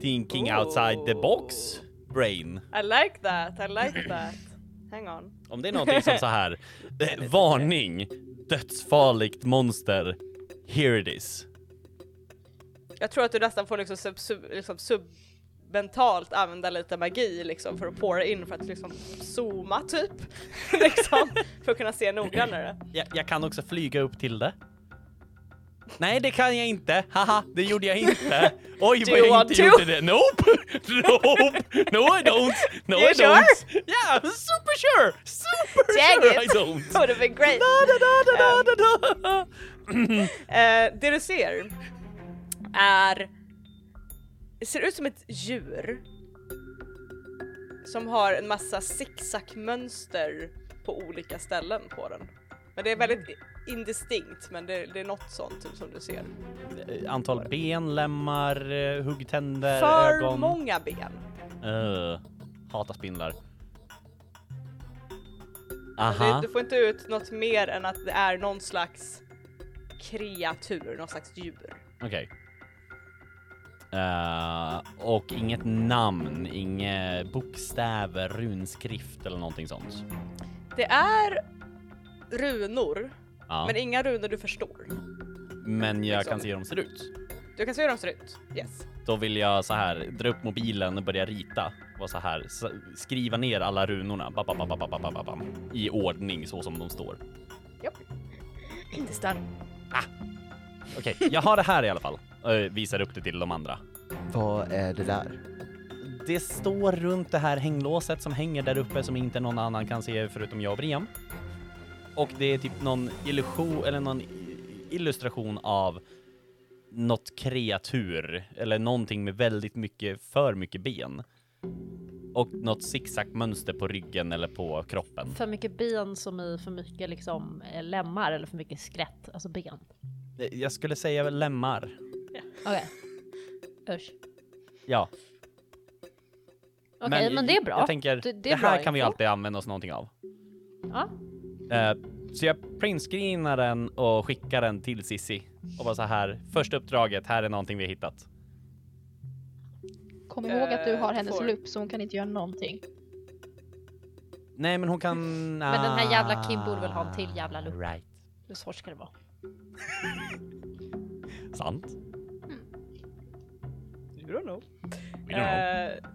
Thinking outside the box, brain. I like that, I like that. Hang on. Om det är någonting som så här, eh, varning, dödsfarligt monster, here it is. Jag tror att du nästan får liksom, sub, sub, liksom submentalt använda lite magi liksom för att påra in för att liksom zooma typ. liksom, för att kunna se noggrannare. Jag, jag kan också flyga upp till det. Nej, det kan jag inte. Haha, det gjorde jag inte. Oj, vad jag inte to? gjorde det. Nope, nope, no I don't. No You I sure? don't. Yeah, super sure. Super Dang sure it. I don't. Would have been great. Da, da, da, da, da, da. Eh, det du ser är, ser ut som ett djur som har en massa zigzagmönster på olika ställen på den. Men det är väldigt indistinkt men det, det är något sånt typ, som du ser. Antal ben, lemmar, eh, huggtänder, För ögon. många ben. Uh, hatar spindlar. Aha. du får inte ut något mer än att det är någon slags kreatur, någon slags djur. Okej. Eh, och inget namn, inga bokstäver, runskrift eller någonting sånt. Det är runor, ja. men inga runor du förstår. Men jag liksom. kan se hur de ser ut. Du kan se hur de ser ut, yes. Då vill jag så här dra upp mobilen och börja rita och så här skriva ner alla runorna bam, bam, bam, bam, bam, bam, i ordning så som de står. Japp. Inte stör. Ah. Okej, okay, jag har det här i alla fall och visar upp det till de andra. Vad är det där? Det står runt det här hänglåset som hänger där uppe som inte någon annan kan se förutom jag och Brian. Och det är typ någon illusion eller någon illustration av något kreatur eller någonting med väldigt mycket, för mycket ben. Och något zigzag-mönster på ryggen eller på kroppen. För mycket ben som i för mycket liksom eh, lemmar eller för mycket skelett, alltså ben. Jag skulle säga lemmar. Okej. Usch. Ja. Okej, men, det är bra. Jag tänker, det, det, det är här kan vi info. alltid använda oss någonting av. Ja. Eh, så jag printscreenar den och skickar den till Sissi och bara så här. Första uppdraget, här är någonting vi har hittat. Kom ihåg att du har Eh, hennes får- lupp så hon kan inte göra någonting. Nej, men hon kan... Men den här jävla Kim borde väl ha en till jävla lupp. Right. Hur svårt ska det vara? Sant. Don't know. We don't know.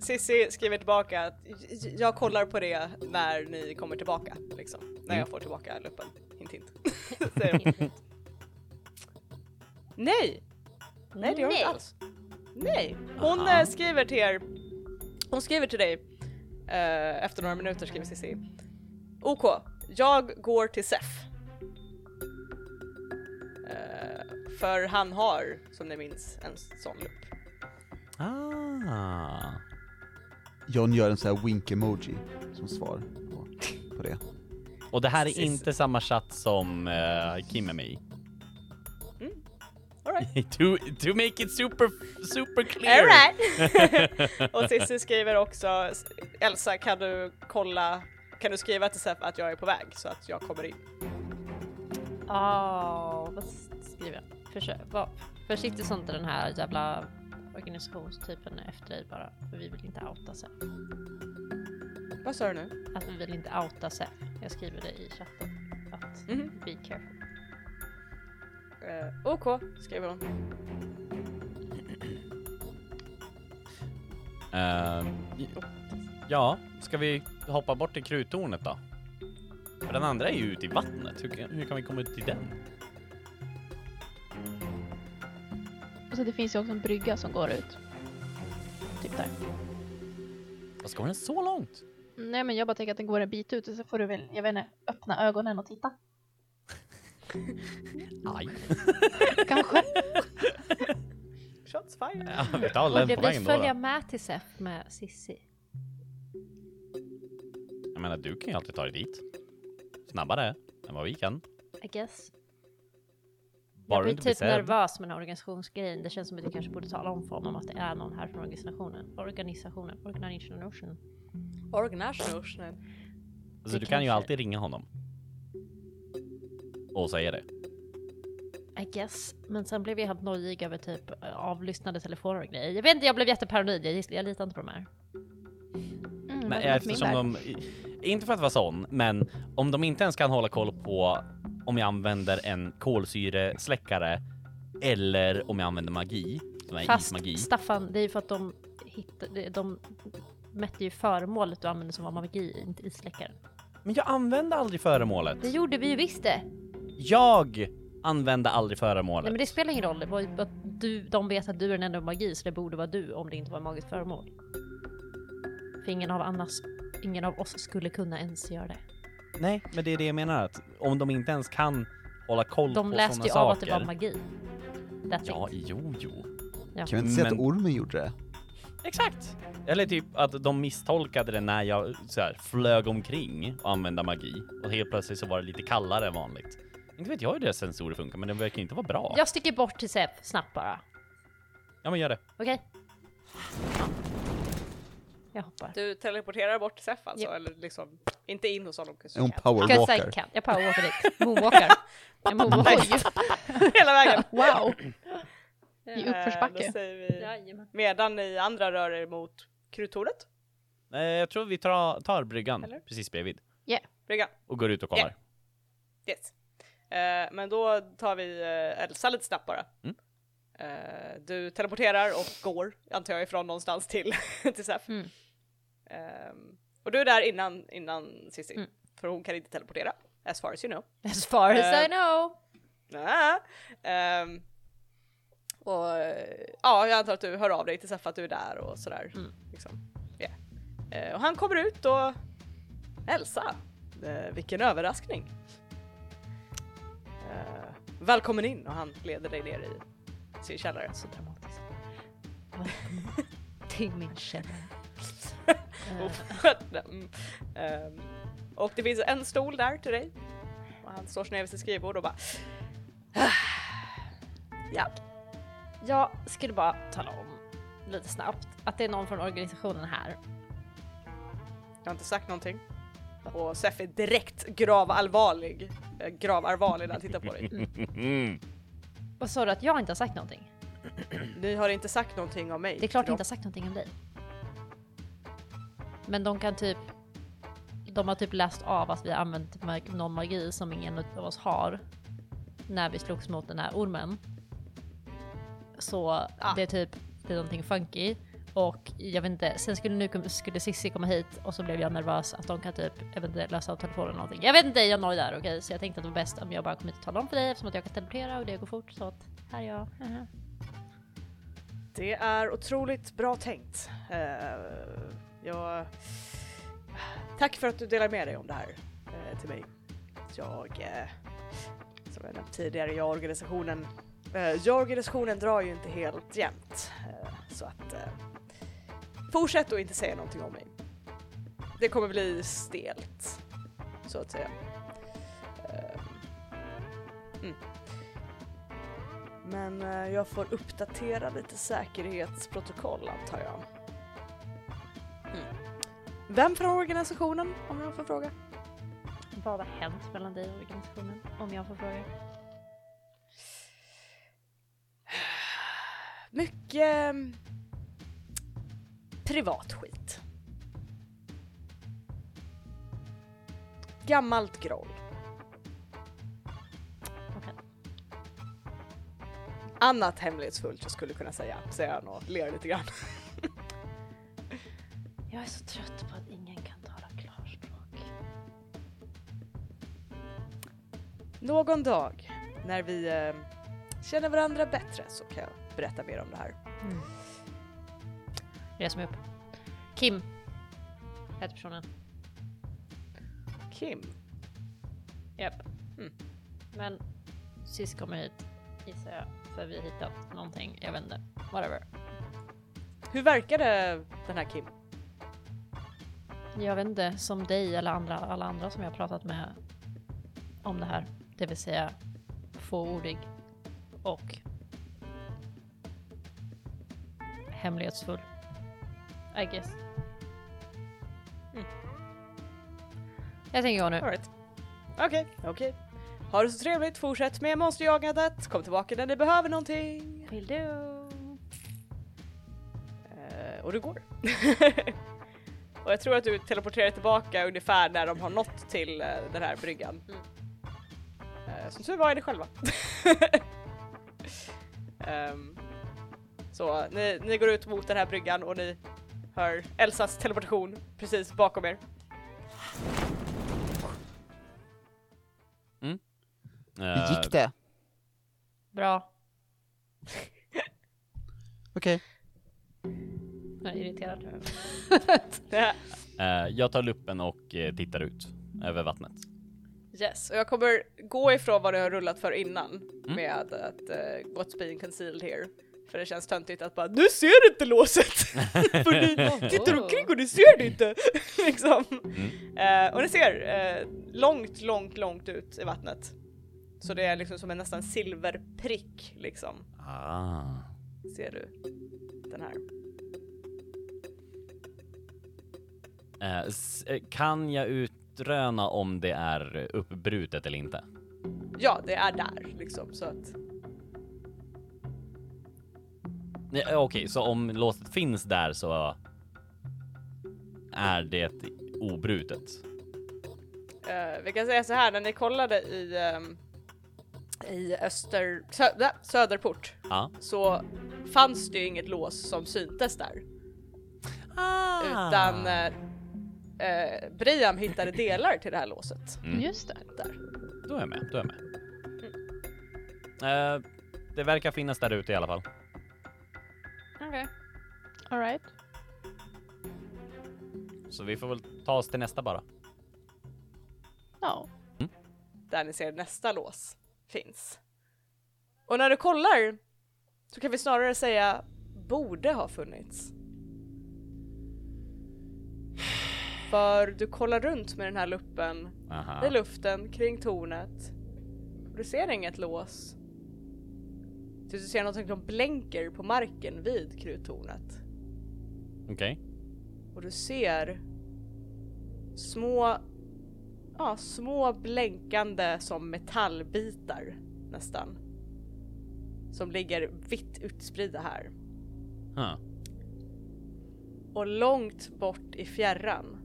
Sissi skriver tillbaka att "J- jag kollar på det när ni kommer tillbaka, liksom. När jag Mm. får tillbaka luppen. Hint hint. Nej! Nej det gör hon inte alls. Nej! Hon Aha. eh, skriver till er, hon skriver till dig eh, efter några minuter skriver Cissi. OK, jag går till Sef. Eh, för han har, som ni minns, en sån lupp. Ah. John gör en sån här wink-emoji som svar på, på det. Och det här är Precis. inte samma chatt som uh, Kim är med i. All right. to, to make it super, super clear. Alright! och Cissi skriver också, Elsa kan du kolla, kan du skriva till Sef att jag är på väg så att jag kommer in? Åh, vad skriver jag? Försök, var försiktig så inte den här jävla organisationstypen efter dig bara. För vi vill inte outa sig. Vad sa du nu? Att vi vill inte outa sig. Jag skriver det i chatten. Att Mhm. be careful. Eh, OK, skriver hon. Eh, ja, ska vi hoppa bort till kruttornet då? För den andra är ju ute i vattnet. Hur, kan- hur kan vi komma ut till den? Och så det finns ju också en brygga som går ut. Typ där. Vad ska den så långt? Nej men jag bara tänker att den går en bit ut och så får du väl, jag vet inte, öppna ögonen och titta. Aj. Kanske. Shots fired. Ja, vi tar den på vägen då, följa med till SEF med Sissi? Jag menar, du kan ju alltid ta dig dit. Snabbare än vad vi kan. I guess. Bara jag blir typ sedd. nervös med den här organisationsgrejen. Det känns som att jag kanske borde tala om för honom att det är någon här från organisationen. Organisationen. Organisationen. Organisationen. Så Det du kan ju alltid ringa honom. Och säga det. I guess. Men sen blev jag helt nojig över typ avlyssnade telefoner och grejer. Jag vet inte, jag blev jätteparanoid. Jag, jag litar inte på de här. Mm, Nej, eftersom de, inte för att vara sån, men om de inte ens kan hålla koll på om jag använder en kolsyresläckare eller om jag använder magi, som är Fast ismagi. Staffan, det är ju för att de hittade, de mätte ju föremålet du använde som var magi, inte isläckaren. Men jag använde aldrig föremålet. Det gjorde vi ju visst det! Jag använde aldrig Nej föremålet. men det spelar ingen roll, det var ju bara att du, de vet att du är den enda med magi så det borde vara du om det inte var magiskt föremål. För ingen av annars, ingen av oss skulle kunna ens göra det. Nej, men det är det jag menar att om de inte ens kan hålla koll De på läste såna ju saker. av att det var magi. That's Ja, it. jo, jo. Ja. Kan vi inte säga Men- att ormen gjorde det? Exakt! Eller typ att de misstolkade det när jag så här, flög omkring och använde magi och helt plötsligt så var det lite kallare än vanligt. Inte vet jag hur deras sensorer funkar, men det verkar inte vara bra. Jag sticker bort till Seb snabbt bara. Ja, men gör det. Okej? Jag hoppar. Du teleporterar bort till Sef alltså, Japp. eller liksom Inte in hos honom. Är hon I powerwalker? Jag powerwalkar dit. Moonwalkar. Jag moonwalkar. Hela vägen. wow! I Eh, uppförsbacke. Då säger vi, medan ni andra rör er mot kruttornet. Eh, jag tror vi tar, tar bryggan Eller? precis bredvid Bryggan. och går ut och kollar. Yes. Eh, men då tar vi uh, Elsa lite snabbt bara. Mm. Eh, du teleporterar och går, antar jag, ifrån någonstans till, till Sef. Mm. Ehm, och du är där innan, innan Cissi. Mm. För hon kan inte teleportera, as far as you know. As far as Eh, I know. Nä. Ehm, och ja, jag antar att du hör av dig till Sef att du är där och sådär. Mm. Liksom. Yeah. Eh, och han kommer ut och Elsa, eh, vilken överraskning. Eh, välkommen in och han leder dig ner i sin källare. Så dramatiskt. Till min källare. Mm. Ehm, och det finns en stol där till dig. Och han står sig ner vid sitt skrivbord och bara Ja, Jag skulle bara tala om lite snabbt att det är någon från organisationen här. jag har inte sagt någonting. Och Sef är direkt gravallvarlig. eh, Gravallvarlig när han tittar på dig. Mm. Vad sa du att jag inte har sagt någonting? Ni har inte sagt någonting om mig. Det är klart jag inte har sagt någonting om dig. Men de kan typ... De har typ läst av att vi har använt någon magi som ingen av oss har. När vi slogs mot den här ormen. Så Ah. det är typ, det är någonting funky. Och jag vet inte, sen skulle nu skulle Sissi komma hit och så blev jag nervös att de kan typ, jag vet inte, lösa av telefonen eller någonting. Jag vet inte, jag nöjd där okej? Så jag tänkte att det var bäst om jag bara kom hit och talade om för dig eftersom att jag kan teleportera och det går fort så att här är jag. Mhm. Det är otroligt bra tänkt. Eh, jag... Tack för att du delar med dig om det här eh, till mig. Jag, eh, som jag nämnt tidigare, jag och organisationen, eh, jag och organisationen drar ju inte helt jämnt. Eh, så att eh, fortsätt att inte säga någonting om mig. Det kommer bli stelt, så att säga. Eh, mm. Men eh, jag får uppdatera lite säkerhetsprotokoll antar jag. Vem från organisationen om jag får fråga? Vad har hänt mellan dig och organisationen? Om jag får fråga. Mycket mm, privat skit. Gammalt groll. Okej. Annat hemlighetsfullt jag skulle kunna säga, säger han och ler lite grann. Jag är så trött på att ingen kan tala klarspråk. Någon dag när vi eh, känner varandra bättre så kan jag berätta mer om det här. Res mig upp. Kim. Heter personen. Kim, Japp. Mm. Men sist kommer hit gissar jag. För vi har hittat någonting. Jag vet inte. Whatever. hur verkade den här Kim? Jag vet inte. Som dig eller andra, alla andra som jag har pratat med om det här. Det vill säga fåordig och hemlighetsfull. I guess. Mm. Jag tänker gå nu. Okej, okej. Ha det så trevligt, fortsätt med monsterjagandet, kom tillbaka när ni behöver någonting. Vill du? Eh, och du går. och jag tror att du teleporterar tillbaka ungefär när de har nått till eh, den här bryggan. Mm. Eh, som tur var är ni själva. Ehm, så ni, ni går ut mot den här bryggan och ni hör Elsas teleportation precis bakom er. Hur gick det? Bra. Okej. Jag är irriterad. Eh, jag tar luppen och eh, tittar ut över vattnet. Yes, och jag kommer gå ifrån vad ni har rullat för innan Mm. med att uh, what's being concealed here. För det känns töntigt att bara du ser inte låset! för ni tittar omkring och ni ser det inte! liksom. Eh, och ni ser eh, långt, långt, långt ut i vattnet. Så det är liksom som en nästan silverprick liksom. Ah. Ser du den här. Kan jag ut utröna om det är uppbrutet eller inte? Ja, det är där liksom så att Nej, Okej, så om låset finns där så är det obrutet? eh, vi kan säga så här när ni kollade i ehm, i öster sö, där, söderport Ja. så fanns det ju inget lås som syntes där Ah. utan eh, eh, Briam hittade delar till det här låset Mm. Just det. där. Då är jag med, då är jag med. Eh, det verkar finnas där ute i alla fall. Okej. Alright. Så vi får väl ta oss till nästa bara. Ja. där ni ser nästa lås finns. Och när du kollar så kan vi snarare säga borde ha funnits. För du kollar runt med den här luppen Aha. i luften kring tornet. Du ser inget lås. Tills du ser någonting som blänker på marken vid kruttornet. Okej. Och du ser små, ja, små blänkande som metallbitar nästan. Som ligger vitt utspridda här. Huh. Och långt bort i fjärran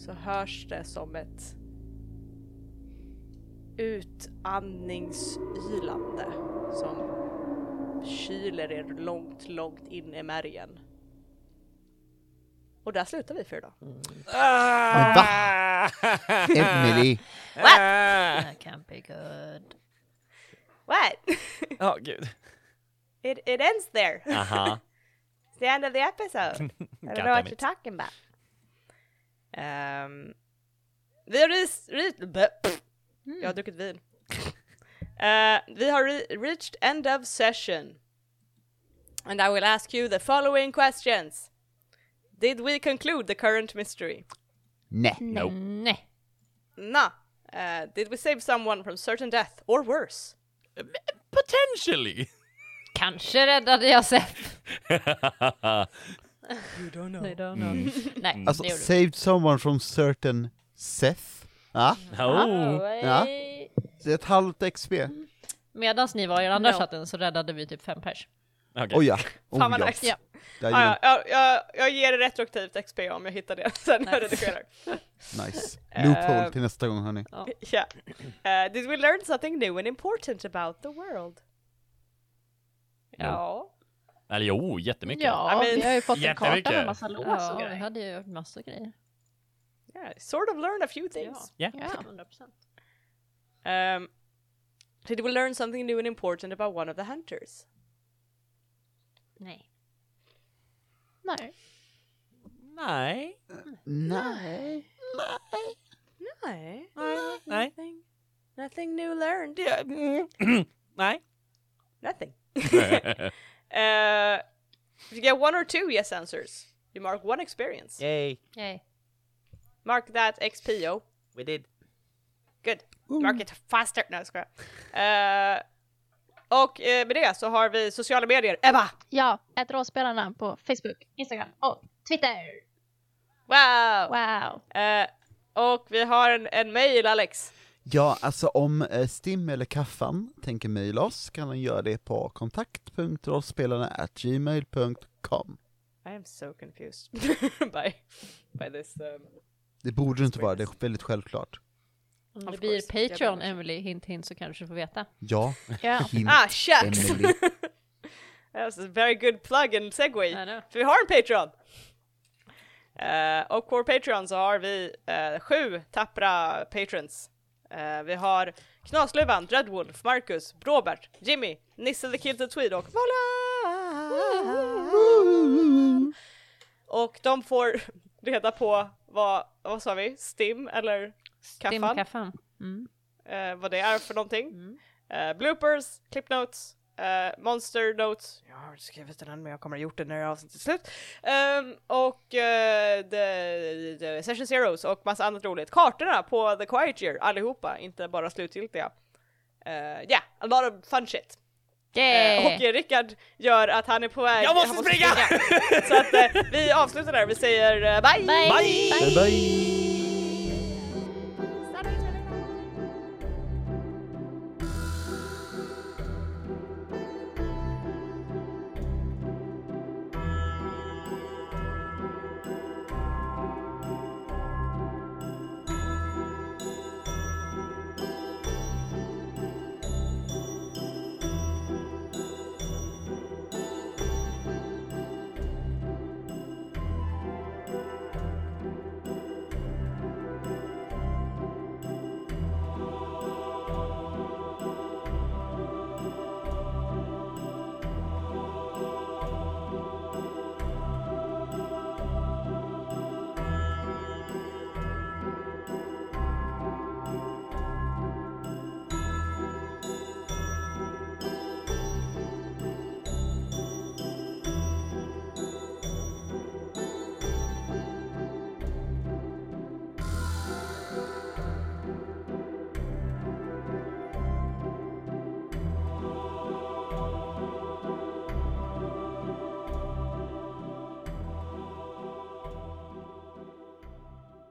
så hörs det som ett utandningsylande som kyler er långt, långt in i märgen. Och där slutar vi för idag. Men va? Emily! That can't be good. What? Ja, gud. It, it ends there. Aha. It's the end of the episode. I don't know what it. you're talking about. Um, vi har re- bä- pff. Jag har druckit vin. Uh, vi har re- reached end of session. And I will ask you the following questions. Did we conclude the current mystery? Nej. Nope. Nej. Nah. Uh, did we save someone from certain death or worse? Potentially. Kanske räddade jag Seff. You don't know. I don't know. Nej, Alltså, det saved someone from certain Seth. Ja, oh. Ja. det är ett halvt XP. Medan ni var i den andra No. chatten så räddade vi typ fem pers. Okej. Oh ja. Oh, Fan vad ja. nice. Ja. Ah, ja, jag, jag, ger retroaktivt XP om jag hittar det sen när jag redigerar. Nice. Loophole Eh, till nästa gång hörni. Yeah. Uh, did we learn something new and important about the world? Ja. Eller jo, jättemycket. Ja, I mean- vi har ju fått en karta med massa lås och Ja, vi grejer. hade ju gjort massa grejer. Yeah, sort of learned a few things. Ja. Ja. 100%. Um, did we learn something new and important about one of the hunters? Nej. Nej. Nej. Nej. Nej. Nej. Nothing, nothing new learned. Nej. Nothing. uh, if you get one or two yes answers, you mark one experience. Yay. Yay. Mark that XPO. We did. Good. Mark it faster. Nej, jag. Uh, och eh, med det så har vi sociala medier. Ebba! Ja, ett rollspelarna på Facebook, Instagram och Twitter. Wow! Wow. Eh, och vi har en, en mail, Alex. Ja, alltså om eh, Stim eller Kaffan tänker mejla oss kan de göra det på kontakt.rollspelarna@gmail.com. I am so confused by, by this. Um, Det borde inte vara, det är väldigt självklart. Om Of det blir Patreon, Emily, hint hint, så kanske du får veta. Ja, Ja. hint ah, shucks! Emily. That was a very good plug and segway. I know. För vi har en Patreon! Eh, och på vår Patreon så har vi eh, sju tappra patrons. Eh, vi har Knasluvan, Dreadwolf, Marcus, Robert, Jimmy, Nisse the Kilted Tweed och Voila! Och de får reda på vad, vad sa vi, Stim eller Kaffan? Dimkaffan. Mm. eh, vad det är för någonting. Mm. Eh, bloopers, clip notes, eh, monster notes. Jag har skrivit den men jag kommer ha gjort det när avsnittet är slut. Ehm, och eh, the, the Session Zeros och massa annat roligt. Kartorna på The Quiet Year, allihopa, inte bara slutgiltiga. Ja, yeah, a lot of fun shit. Eh, Yay! och eh, Rickard gör att han är på väg. Jag måste han springa! Så att eh, vi avslutar där, vi säger eh, bye! Bye! Bye bye!